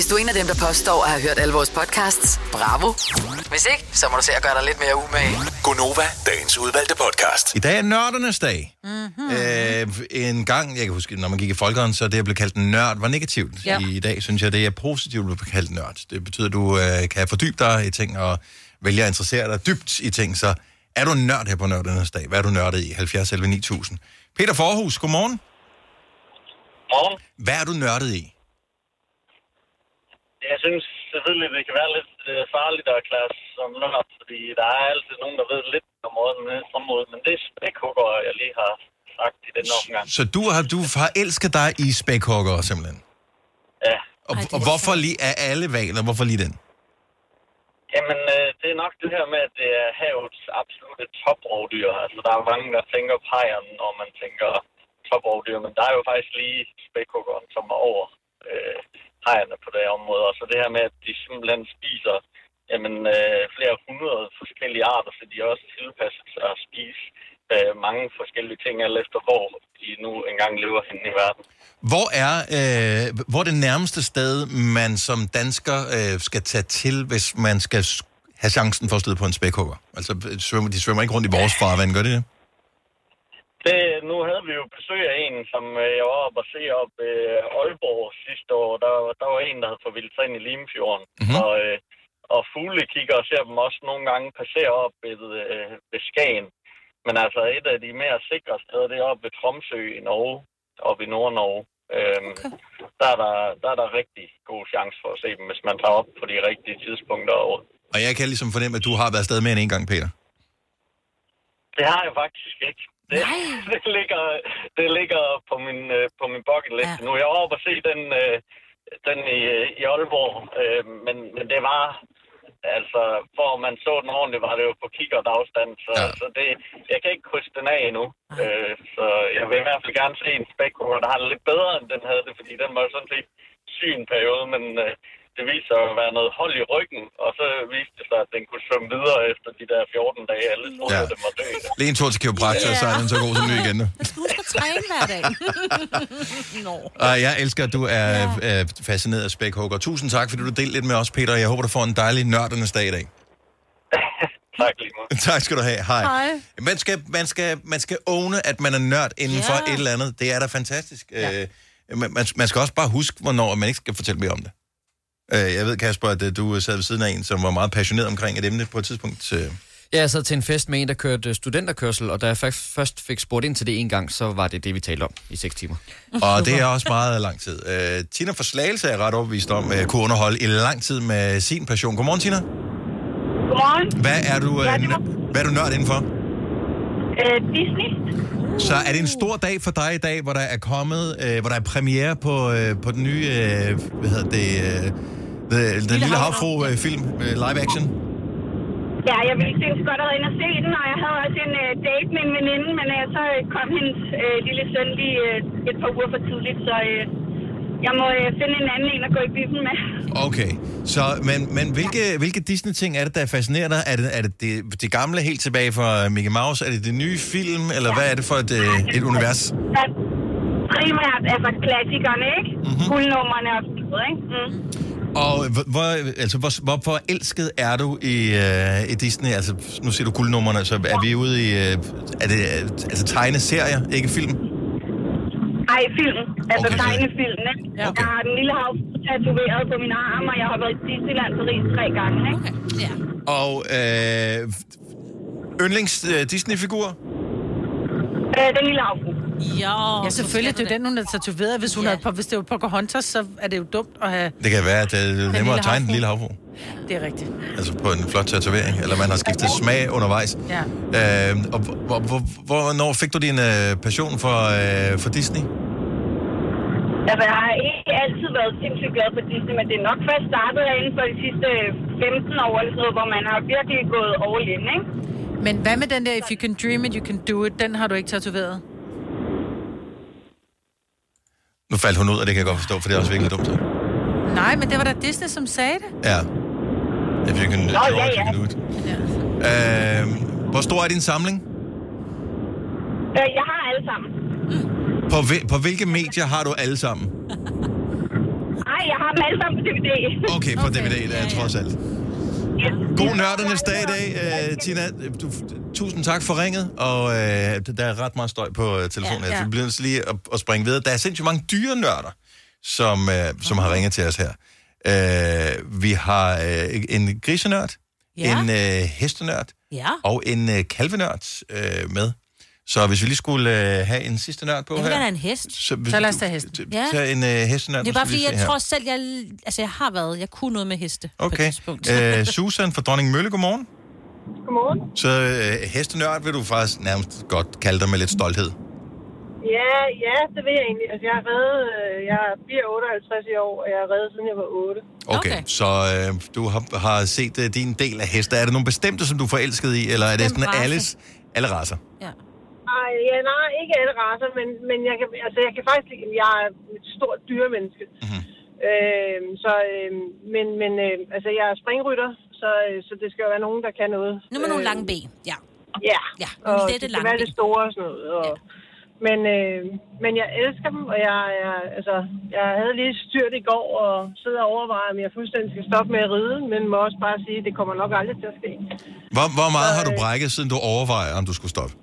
Hvis du er en af dem, der påstår at have hørt alle vores podcasts, bravo. Hvis ikke, så må du se at gøre dig lidt mere umage. Gonova, dagens udvalgte podcast. I dag er nørdernes dag. Mm-hmm. Øh, en gang, jeg kan huske, når man gik i folkeren, så det at blive kaldt en nørd var negativt. Ja. I dag synes jeg, det er positivt at blive kaldt nørd. Det betyder, at du øh, kan fordybe dig i ting og vælge at interessere dig dybt i ting. Så er du en nørd her på nørdernes dag? Hvad er du nørdet i? 70 11 9000. Peter Forhus, godmorgen. Morgen. Hvad er du nørdet i? Jeg synes selvfølgelig, det kan være lidt øh, farligt at erklære som nørd, fordi der er altid nogen, der ved lidt om området, området men det er spækhugger, jeg lige har sagt i den omgang. Så du har, du har elsket dig i spækhugger, simpelthen? Ja. Og, og hvorfor lige af alle valer, hvorfor lige den? Jamen, øh, det er nok det her med, at det er havets absolute toprovdyr. Altså, der er mange, der tænker pejeren, når man tænker toprovdyr, men der er jo faktisk lige spækhuggeren, som er over øh, hejerne på det område. Og så det her med, at de simpelthen spiser jamen, øh, flere hundrede forskellige arter, så de også tilpasset sig at spise øh, mange forskellige ting, alt efter hvor de nu engang lever henne i verden. Hvor er, øh, hvor er det nærmeste sted, man som dansker øh, skal tage til, hvis man skal have chancen for at støde på en spækhugger? Altså, svømmer, de svømmer ikke rundt i vores farvand, gør de det? Det, nu havde vi jo besøg af en, som øh, jeg var oppe og se op i øh, Aalborg sidste år. Der, der var en, der havde forvildt sig ind i Limfjorden. Mm-hmm. Og, øh, og fuglekigger ser dem også nogle gange passere op ved, øh, ved Skagen. Men altså et af de mere sikre steder, det er oppe ved Tromsø i Norge, oppe i Nord-Norge. Øhm, okay. der, er der, der er der rigtig god chance for at se dem, hvis man tager op på de rigtige tidspunkter af året. Og jeg kan ligesom fornemme, at du har været afsted mere end en gang, Peter. Det har jeg faktisk ikke. Det, det, ligger, det ligger på min, øh, på min bucket list ja. nu. Jeg var oppe og se den, øh, den i, øh, i Aalborg, øh, men, men det var... Altså, for man så den ordentligt, var det jo på kikkert afstand, så, ja. så det, jeg kan ikke krydse den af endnu. Øh, så jeg vil i hvert fald gerne se en spækhugger, der har det lidt bedre, end den havde det, fordi den var jo sådan set syg en periode, men øh, det viste sig at være noget hold i ryggen, og så viste det sig, at den kunne svømme videre efter de der 14 dage. Alle troede, Ja. at den var død. Lige en tur til kiropraktor, Ja. så er den så god som ny igen. nu. Husk at træne hver dag. Nå. Og jeg elsker, at du er ja. fascineret af spækhugger. Tusind tak, fordi du delte lidt med os, Peter. Jeg håber, du får en dejlig nørdernes dag i dag. tak lige måde. tak skal du have. Hej. Hej. Man skal, man, skal, man skal åne, at man er nørd inden for et eller andet. Det er da fantastisk. Ja. Øh, man, man- man skal også bare huske, hvornår man ikke skal fortælle mere om det. Øh, jeg ved, Kasper, at øh, du sad ved siden af en, som var meget passioneret omkring et emne på et tidspunkt. Øh, Ja, jeg sad til en fest med en, der kørte øh, studenterkørsel, og da jeg faktisk først fik spurgt ind til det en gang, så var det det, vi talte om i 6 timer. Og det er også meget lang tid. Uh, Tina for Slagelse er ret overbevist om, uh, kunne underholde i lang tid med sin passion. Godmorgen, Tina. Godmorgen. Hvad er du, uh, Ja, var- hvad er du nørd indenfor? Øh, Disney. Så er det en stor dag for dig i dag, hvor der er kommet, øh, hvor der er premiere på, øh, på den nye, øh, hvad hedder det, øh, The, den Lille Havfru-film, øh, live action? Ja, jeg ville sindssygt godt have været inde og se den, og jeg havde også en øh, date med en veninde, men øh, så kom hendes øh, lille søn lige øh, et par uger for tidligt, så øh, jeg må øh, finde en anden en at gå i byen med. Okay, så, men, men hvilke, hvilke Disney-ting er det, der fascinerer dig? Er det er det, det, det gamle helt tilbage fra Mickey Mouse? Er det det nye film, eller hvad er det for et, øh, et univers? Ja, primært altså klassikerne, ikke? Mhm. Mm-hmm. Guldnummerne og sådan noget, ikke? Mm. Og hvor, altså, hvor, hvor forelsket er du i, øh, i Disney? Altså, nu siger du guldnummerne, så er vi ude i... Øh, er det øh, altså tegneserier, ikke film? Ej, film. Altså okay, tegnefilm, ikke? Ja. Okay. Jeg har den lille hav tatoveret på min arm, og jeg har været i Disneyland Paris tre gange, ikke? Okay. Ja. Og øh, yndlings øh, Disney-figur? Øh, den lille hav. Jo, Ja, selvfølgelig. Det er jo den, hun er tatoveret. Hvis, hun ja. er, hvis det var Pocahontas, så er det jo dumt at have... Det kan være, at det er nemmere at tegne den lille havfru. Det er rigtigt. Altså på en flot tatovering, eller man har skiftet smag undervejs. Ja. Øh, og hvor, hvor, hvornår fik du din øh, passion for, øh, for Disney? Altså, jeg har ikke altid været sindssygt glad for Disney, men det er nok først startet inden for de sidste 15 år, eller noget, hvor man har virkelig gået all in, ikke? Men hvad med den der, if you can dream it, you can do it, den har du ikke tatoveret? Nu faldt hun ud, og det kan jeg godt forstå, for det er også virkelig dumt. Nej, men det var da Disney, som sagde det. Ja. If you can, draw ja, it, you ja. can do it. Øh, hvor stor er din samling? Øh, Jeg har alle sammen. På, på hvilke medier har du alle sammen? Nej, jeg har dem alle sammen på DVD. Okay, på DVD, det er trods alt. God nørdernes dag i dag, uh, Tina. Du, tusind tak for ringet, og uh, der er ret meget støj på uh, telefonen. Ja, ja. ja. Vi bliver nødt til lige at, at springe videre. Der er sindssygt mange dyre nørder, som, uh, som har ringet til os her. Uh, vi har uh, en grisenørd, Ja. en uh, hestenørd Ja. og en uh, kalvenørd uh, med. Så hvis vi lige skulle uh, have en sidste nørd på Jeg her. have en hest. Så, Så lad os tage hesten. Ja. Tag en uh, hestenørd. Det er bare fordi, jeg her. tror selv, jeg, altså, jeg har været, jeg kunne noget med heste på et Okay. tidspunkt. Uh, Susan fra Dronning Mølle, godmorgen. Godmorgen. Så uh, hestenørd vil du faktisk nærmest godt kalde dig med lidt stolthed. Ja, ja, det vil jeg egentlig. Altså, jeg har reddet, øh, jeg bliver 58 i år, og jeg har reddet, siden jeg var 8. Okay, okay. så øh, du har, har set uh, din del af heste. Er det nogle bestemte, som du er forelsket i, eller er det sådan alles, alle raser? Ej, ja, nej, ikke alle raser, men, men jeg, kan, altså, jeg kan faktisk lide, jeg er et stort dyremenneske. Mhm. Mm-hmm. Øh, så, øh, men, men øh, altså, jeg er springrytter, så, øh, så det skal jo være nogen, der kan noget. Nu med nogle lange ben, ja. Ja, ja og det skal lange være det store og sådan noget. Og, ja. men, øh, men jeg elsker dem, og jeg, jeg, altså, jeg havde lige styrt i går og sidder og overvejer, om jeg fuldstændig skal stoppe med at ride, men må også bare sige, at det kommer nok aldrig til at ske. Hvor, hvor meget Så, har du øh, brækket, siden du overvejer, om du skulle stoppe?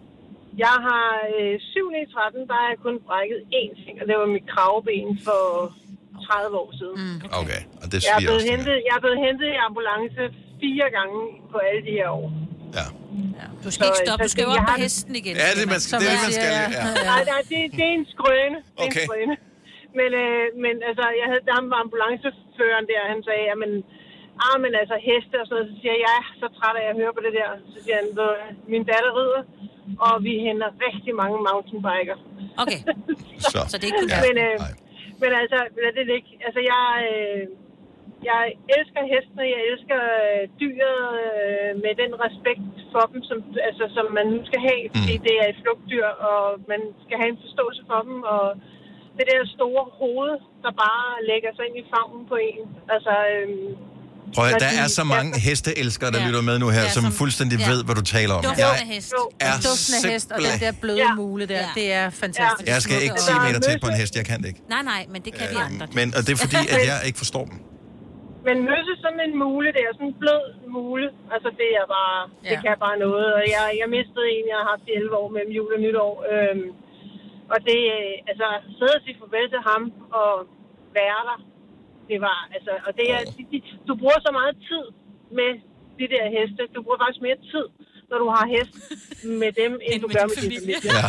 Jeg har øh, 7 i 13, der har jeg kun brækket én ting, og det var mit kravben for 30 år siden. Mm, Okay, og det jeg, er blevet også. hentet, jeg er blevet hentet i ambulance fire gange på alle de her år. Du skal ikke stoppe, du skal jo op på hesten igen. Ja, det, man, Som det er man skal. ja. Ja. Nej, nej det, det er en skrøne. Det er Okay. en skrøne. Men, øh, men altså, jeg havde ham var ambulanceføreren der, han sagde, jamen, ah, men altså heste og sådan noget, så siger jeg, ja, så træt af at høre på det der. Så siger han, "Ved du hvad, min datter rider, og vi henter rigtig mange mountainbiker. Okay. Så, så det er ikke kun Ja. Men, øh, men altså, lad det ligge. Altså, jeg, øh, jeg elsker hestene, jeg elsker øh, dyret øh, med den respekt for dem, som, altså, som man nu skal have, fordi det er et flugtdyr, og man skal have en forståelse for dem, og det der store hoved, der bare lægger sig ind i favnen på en. Altså, øh, Prøv at, der de- er så mange hesteelskere, der Ja. lytter med nu her, Ja, som som- fuldstændig ja. ved, hvad du taler om. Duften Jeg af hest. er Duften af hest og den der bløde Ja. mule der, det er fantastisk. Jeg skal ikke 10 meter tæt på en hest, jeg kan det ikke. Nej, nej, men det kan vi andre. Men, og det er fordi, at jeg ikke forstår dem. Men møsse sådan en mule der, sådan en blød mule, altså det er bare, ja. det kan bare noget. Og jeg, jeg mistede en, jeg har haft i 11 år mellem jul og nytår. Øhm, og det, øh, altså, sidde og sige farvel til ham og være der, det var, altså, og det er, de, de, du bruger så meget tid med de der heste. Du bruger faktisk mere tid når du har hest med dem, end du gør med din familie. Ja.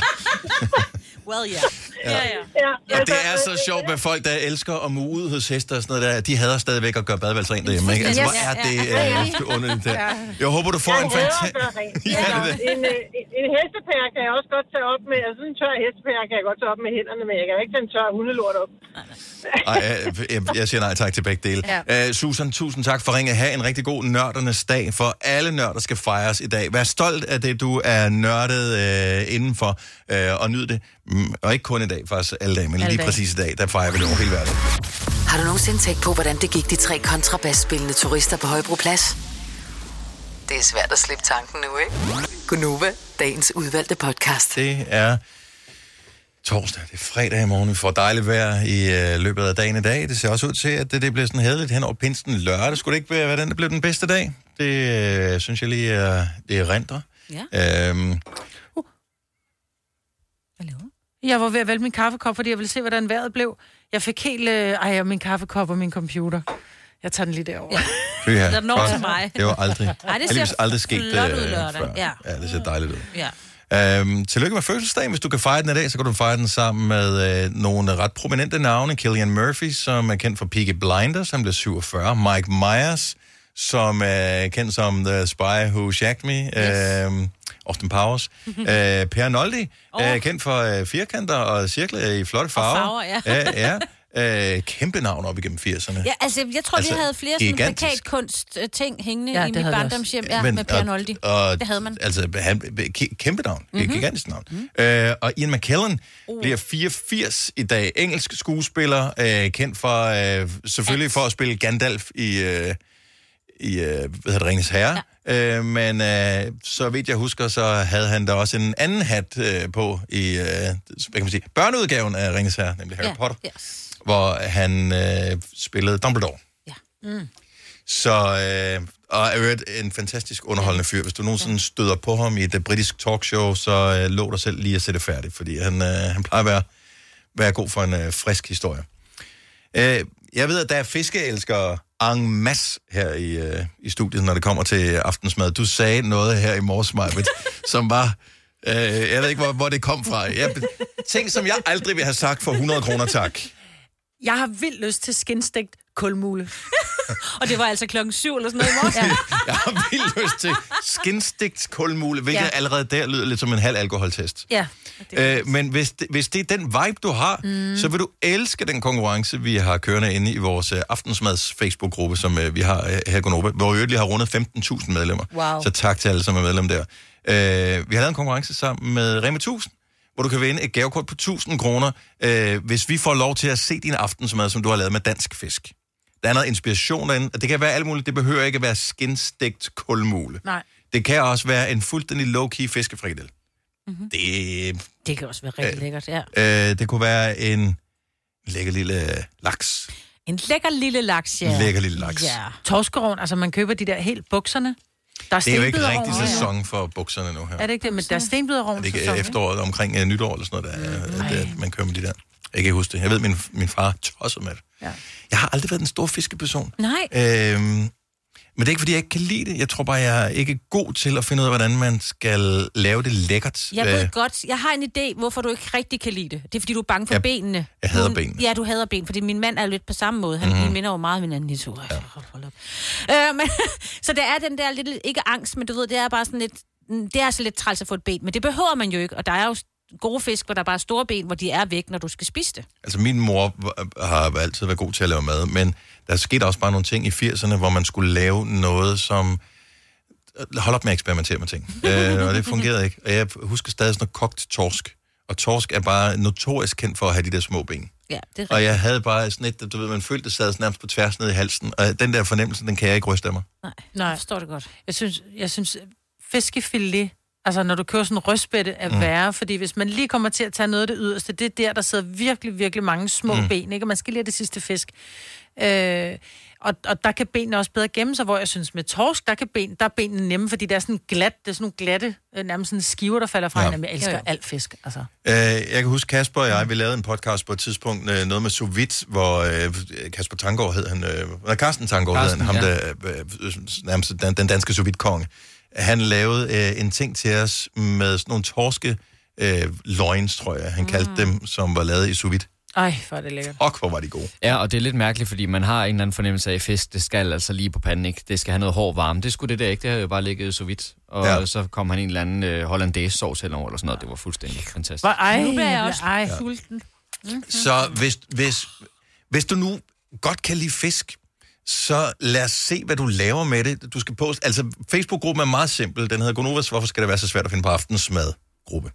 well, yeah. Ja. ja. ja. Og det er så sjovt med folk, der elsker at muge ud hos heste og sådan noget der. De hader stadigvæk at gøre badeværelset rent derhjemme, ikke? Altså, hvor er det øh, underligt der. Jeg håber, du får jeg en fantastisk... Ja, Ja, det er det. en, øh, en, en hestepær kan jeg også godt tage op med, altså sådan en tør hestepær kan jeg godt tage op med hænderne, men jeg kan ikke tage en tør hundelort op. Ej, jeg, jeg, jeg siger nej tak til begge dele. Ja. Uh, Susan, tusind tak for ringet. Ha' en rigtig god nørdernes dag, for alle nørder skal fejres i dag. Vær stolt af det, du er nørdet uh, indenfor, uh, og nyd det. Mm, og ikke kun i dag, faktisk alle dage, men Alle lige dage. præcis i dag, der fejrer vi det over hele verden. Har du nogensinde tænkt på, hvordan det gik de tre kontrabasspillende turister på Højbroplads? Det er svært at slippe tanken nu, ikke? Gunova, dagens udvalgte podcast. Det er torsdag, det er fredag i morgen. Vi får dejligt vejr i øh, løbet af dagen i dag. Det ser også ud til, at det, det bliver sådan hedeligt hen over pinsen lørdag. Skulle det ikke være den, der blev den bedste dag? Det øh, synes jeg lige er, det er renter. Ja. Øhm, Jeg var ved at vælge min kaffekop, fordi jeg ville se, hvordan vejret blev. Jeg fik helt... Øh, ej, min kaffekop og min computer. Jeg tager den lige derover. Ja. ja, Den når til mig. Det var aldrig, Ej, det ser aldrig sket flot ud øh, lørdag. Ja. ja, det ser dejligt ud. Ja. Øhm, tillykke med fødselsdagen. Hvis du kan fejre den i dag, så kan du fejre den sammen med øh, nogle ret prominente navne. Killian Murphy, som er kendt for Peaky Blinders, han blev 47. Mike Myers, som er kendt som The Spy Who Shagged Me. Yes. Øhm, Austin Powers. øh, per Noldi, oh. er kendt for øh, firkanter og cirkler i flotte farver. farver, ja. ja, ja. Øh, kæmpe navn op igennem 80'erne. Ja, altså, jeg tror, Altså, vi havde flere sådan plakatkunst-ting hængende Ja, i mit barndomshjem ja, Men- med Per og- Noldi. og- det havde man. Altså, han, kæmpe navn. Mm-hmm. Mhm. Gigantisk navn. Mm-hmm. Øh, og Ian McKellen uh. bliver 84 i dag. Engelsk skuespiller, øh, kendt for øh, selvfølgelig for at spille Gandalf i, øh, i øh, hvad hedder det, Ringens Herre. Ja. Øh, men øh, så vidt jeg husker, så havde han da også en anden hat øh, på i øh, hvad kan man sige, børneudgaven af Ringens Herre, nemlig Harry Ja, Potter, yes. Hvor han øh, spillede Dumbledore. Mm. Så, øh, og er øvrigt en fantastisk underholdende fyr. Hvis du nogensinde støder på ham i et uh, britisk talkshow, så øh, lå dig selv lige at sætte færdigt, fordi han, øh, han plejer at være, være god for en øh, frisk historie. Øh, jeg ved, at der er fiskeelskere en masse her i, øh, i studiet, når det kommer til aftensmad. Du sagde noget her i morges, Majbet, som var... Øh, jeg ved ikke, hvor, hvor det kom fra. Jeg, ting, som jeg aldrig vil have sagt for 100 kroner, tak. Jeg har vildt lyst til skinstegt kulmule. Og det var altså klokken syv eller sådan noget i morges. Ja. Jeg har vildt lyst til skinstegt kulmule, hvilket Ja. allerede der lyder lidt som en halv alkoholtest. Ja. Øh, men hvis det, hvis det er den vibe, du har, mm. så vil du elske den konkurrence, vi har kørende inde i vores uh, aftensmads Facebook-gruppe, som uh, vi har uh, her i Gonova, hvor vi har rundet 15.000 medlemmer. Wow. Så tak til alle, som er medlem der. Uh, vi har lavet en konkurrence sammen med Rema 1000, hvor du kan vinde et gavekort på 1000 kroner, uh, hvis vi får lov til at se din aftensmad, som du har lavet med dansk fisk. Der er noget inspiration derinde, og det kan være alt muligt. Det behøver ikke at være skinstegt kulmule. Nej. Det kan også være en fuldstændig low-key fiskefrikadelle. Mm-hmm. Det, Det kan også være rigtig lækkert, ja. øh, det kunne være en lækker lille laks. En lækker lille laks, ja. En lækker lille laks. Ja. Torskerovn, altså man køber de der helt bukserne. Der er Det er jo ikke rigtig ja. sæson for bukserne nu her. Er det ikke det? Men der er stenbiderovn Er det ikke? efteråret omkring uh, nytår eller sådan noget, der, mm, der, man køber de der? Jeg kan ikke huske det. Jeg ved, min, min far tosset med det. Ja. Jeg har aldrig været en stor fiskeperson. Nej. Øhm, men det er ikke, fordi jeg ikke kan lide det. Jeg tror bare, jeg er ikke god til at finde ud af, hvordan man skal lave det lækkert. Jeg ved Øh, godt, jeg har en idé, hvorfor du ikke rigtig kan lide det. Det er, fordi du er bange for Jeg- benene. jeg hader Du- benene. Ja, du hader ben, fordi min mand er lidt på samme måde. Han Mhm. mm-hmm. minder jo meget om hinanden i to. Ja. Hold op. Øh, men, så det er den der lidt, ikke angst, men du ved, det er bare sådan lidt, det er så lidt træls at få et ben, men det behøver man jo ikke, og der er jo gode fisk, hvor der bare er store ben, hvor de er væk, når du skal spise det. Altså, min mor var- har altid været god til at lave mad, men der skete også bare nogle ting i 80'erne, hvor man skulle lave noget, som... Hold op med at eksperimentere med ting. øh, og det fungerede ikke. Og jeg husker stadig sådan noget kogt torsk. Og torsk er bare notorisk kendt for at have de der små ben. Ja, det er Og jeg havde bare sådan et, du ved, man følte, det sad sådan nærmest på tværs ned i halsen. Og den der fornemmelse, den kan jeg ikke ryste af mig. Nej. Jeg forstår det godt. Jeg synes, jeg synes fiskefilet, altså når du kører sådan en røstbætte, er Mm. værre, fordi hvis man lige kommer til at tage noget af det yderste, det er der, der sidder virkelig, virkelig mange små Mm. ben, ikke? Og man skal lige have det sidste fisk. Øh, og, og der kan benene også bedre gemme sig, hvor jeg synes med torsk, der, kan ben, der er benene nemme, fordi det er sådan glat, det er sådan nogle glatte, øh, nærmest sådan skiver, der falder fra Ja. hinanden. Jeg elsker Jo, jo, alt fisk, altså. Øh, jeg kan huske, Kasper og jeg, vi lavede en podcast på et tidspunkt, øh, noget med sous vide, hvor øh, Kasper Tangård hed han, øh, nej, Carsten Tangård hed han, Carsten, ham ja. der, øh, øh, nærmest den, den danske sous vide konge Han lavede øh, en ting til os med sådan nogle torske øh, loins, tror jeg, han kaldte dem, som var lavet i sous vide. Ej, hvor er det lækkert. Og hvor var de gode. Ja, og det er lidt mærkeligt, fordi man har en eller anden fornemmelse af, at fisk, det skal altså lige på panden, ikke? Det skal have noget hård varme. Det skulle det der ikke. Det havde jo bare ligget så vidt. Og Ja. ja. så kom han en eller anden øh, hollandaise sovs henover, eller sådan noget. Det var fuldstændig fantastisk. Hvor, ej, Nu bliver jeg også ej. ja. sulten. Så hvis, hvis, hvis du nu godt kan lide fisk, så lad os se, hvad du laver med det. Du skal poste, altså Facebook-gruppen er meget simpel. Den hedder Gonovas, hvorfor skal det være så svært at finde på aftensmad-gruppe?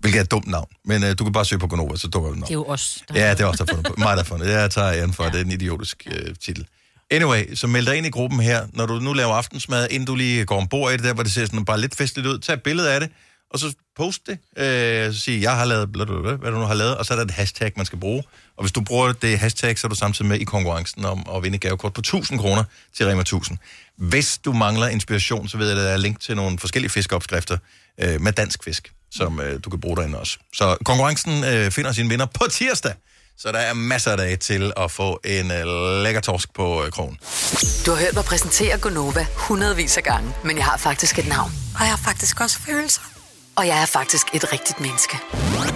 Hvilket er et dumt navn. Men uh, du kan bare søge på Gonova, så dukker det Det er jo os. Der Ja, det er også der har fundet på. Mig, der har fundet det. Jeg tager æren for, ja. det er en idiotisk uh, titel. Anyway, så meld dig ind i gruppen her, når du nu laver aftensmad, inden du lige går ombord i det der, hvor det ser sådan bare lidt festligt ud. Tag et billede af det, og så post det. Øh, så sig, jeg har lavet, blablabla, hvad du nu har lavet, og så er der et hashtag, man skal bruge. Og hvis du bruger det hashtag, så er du samtidig med i konkurrencen om at vinde gavekort på 1000 kroner til Rema 1000. Hvis du mangler inspiration, så ved jeg, at der er link til nogle forskellige fiskeopskrifter øh, med dansk fisk, som øh, du kan bruge derinde også. Så konkurrencen øh, finder sin vinder på tirsdag. Så der er masser af dage til at få en øh, lækker torsk på øh, krogen. Du har hørt mig præsentere Gonova hundredvis af gange, men jeg har faktisk et navn. Og jeg har faktisk også følelser og jeg er faktisk et rigtigt menneske.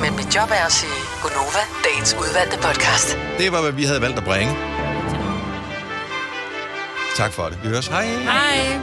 Men mit job er at sige Gonova, dagens udvalgte podcast. Det var, hvad vi havde valgt at bringe. Tak for det. Vi høres. Hej. Hej.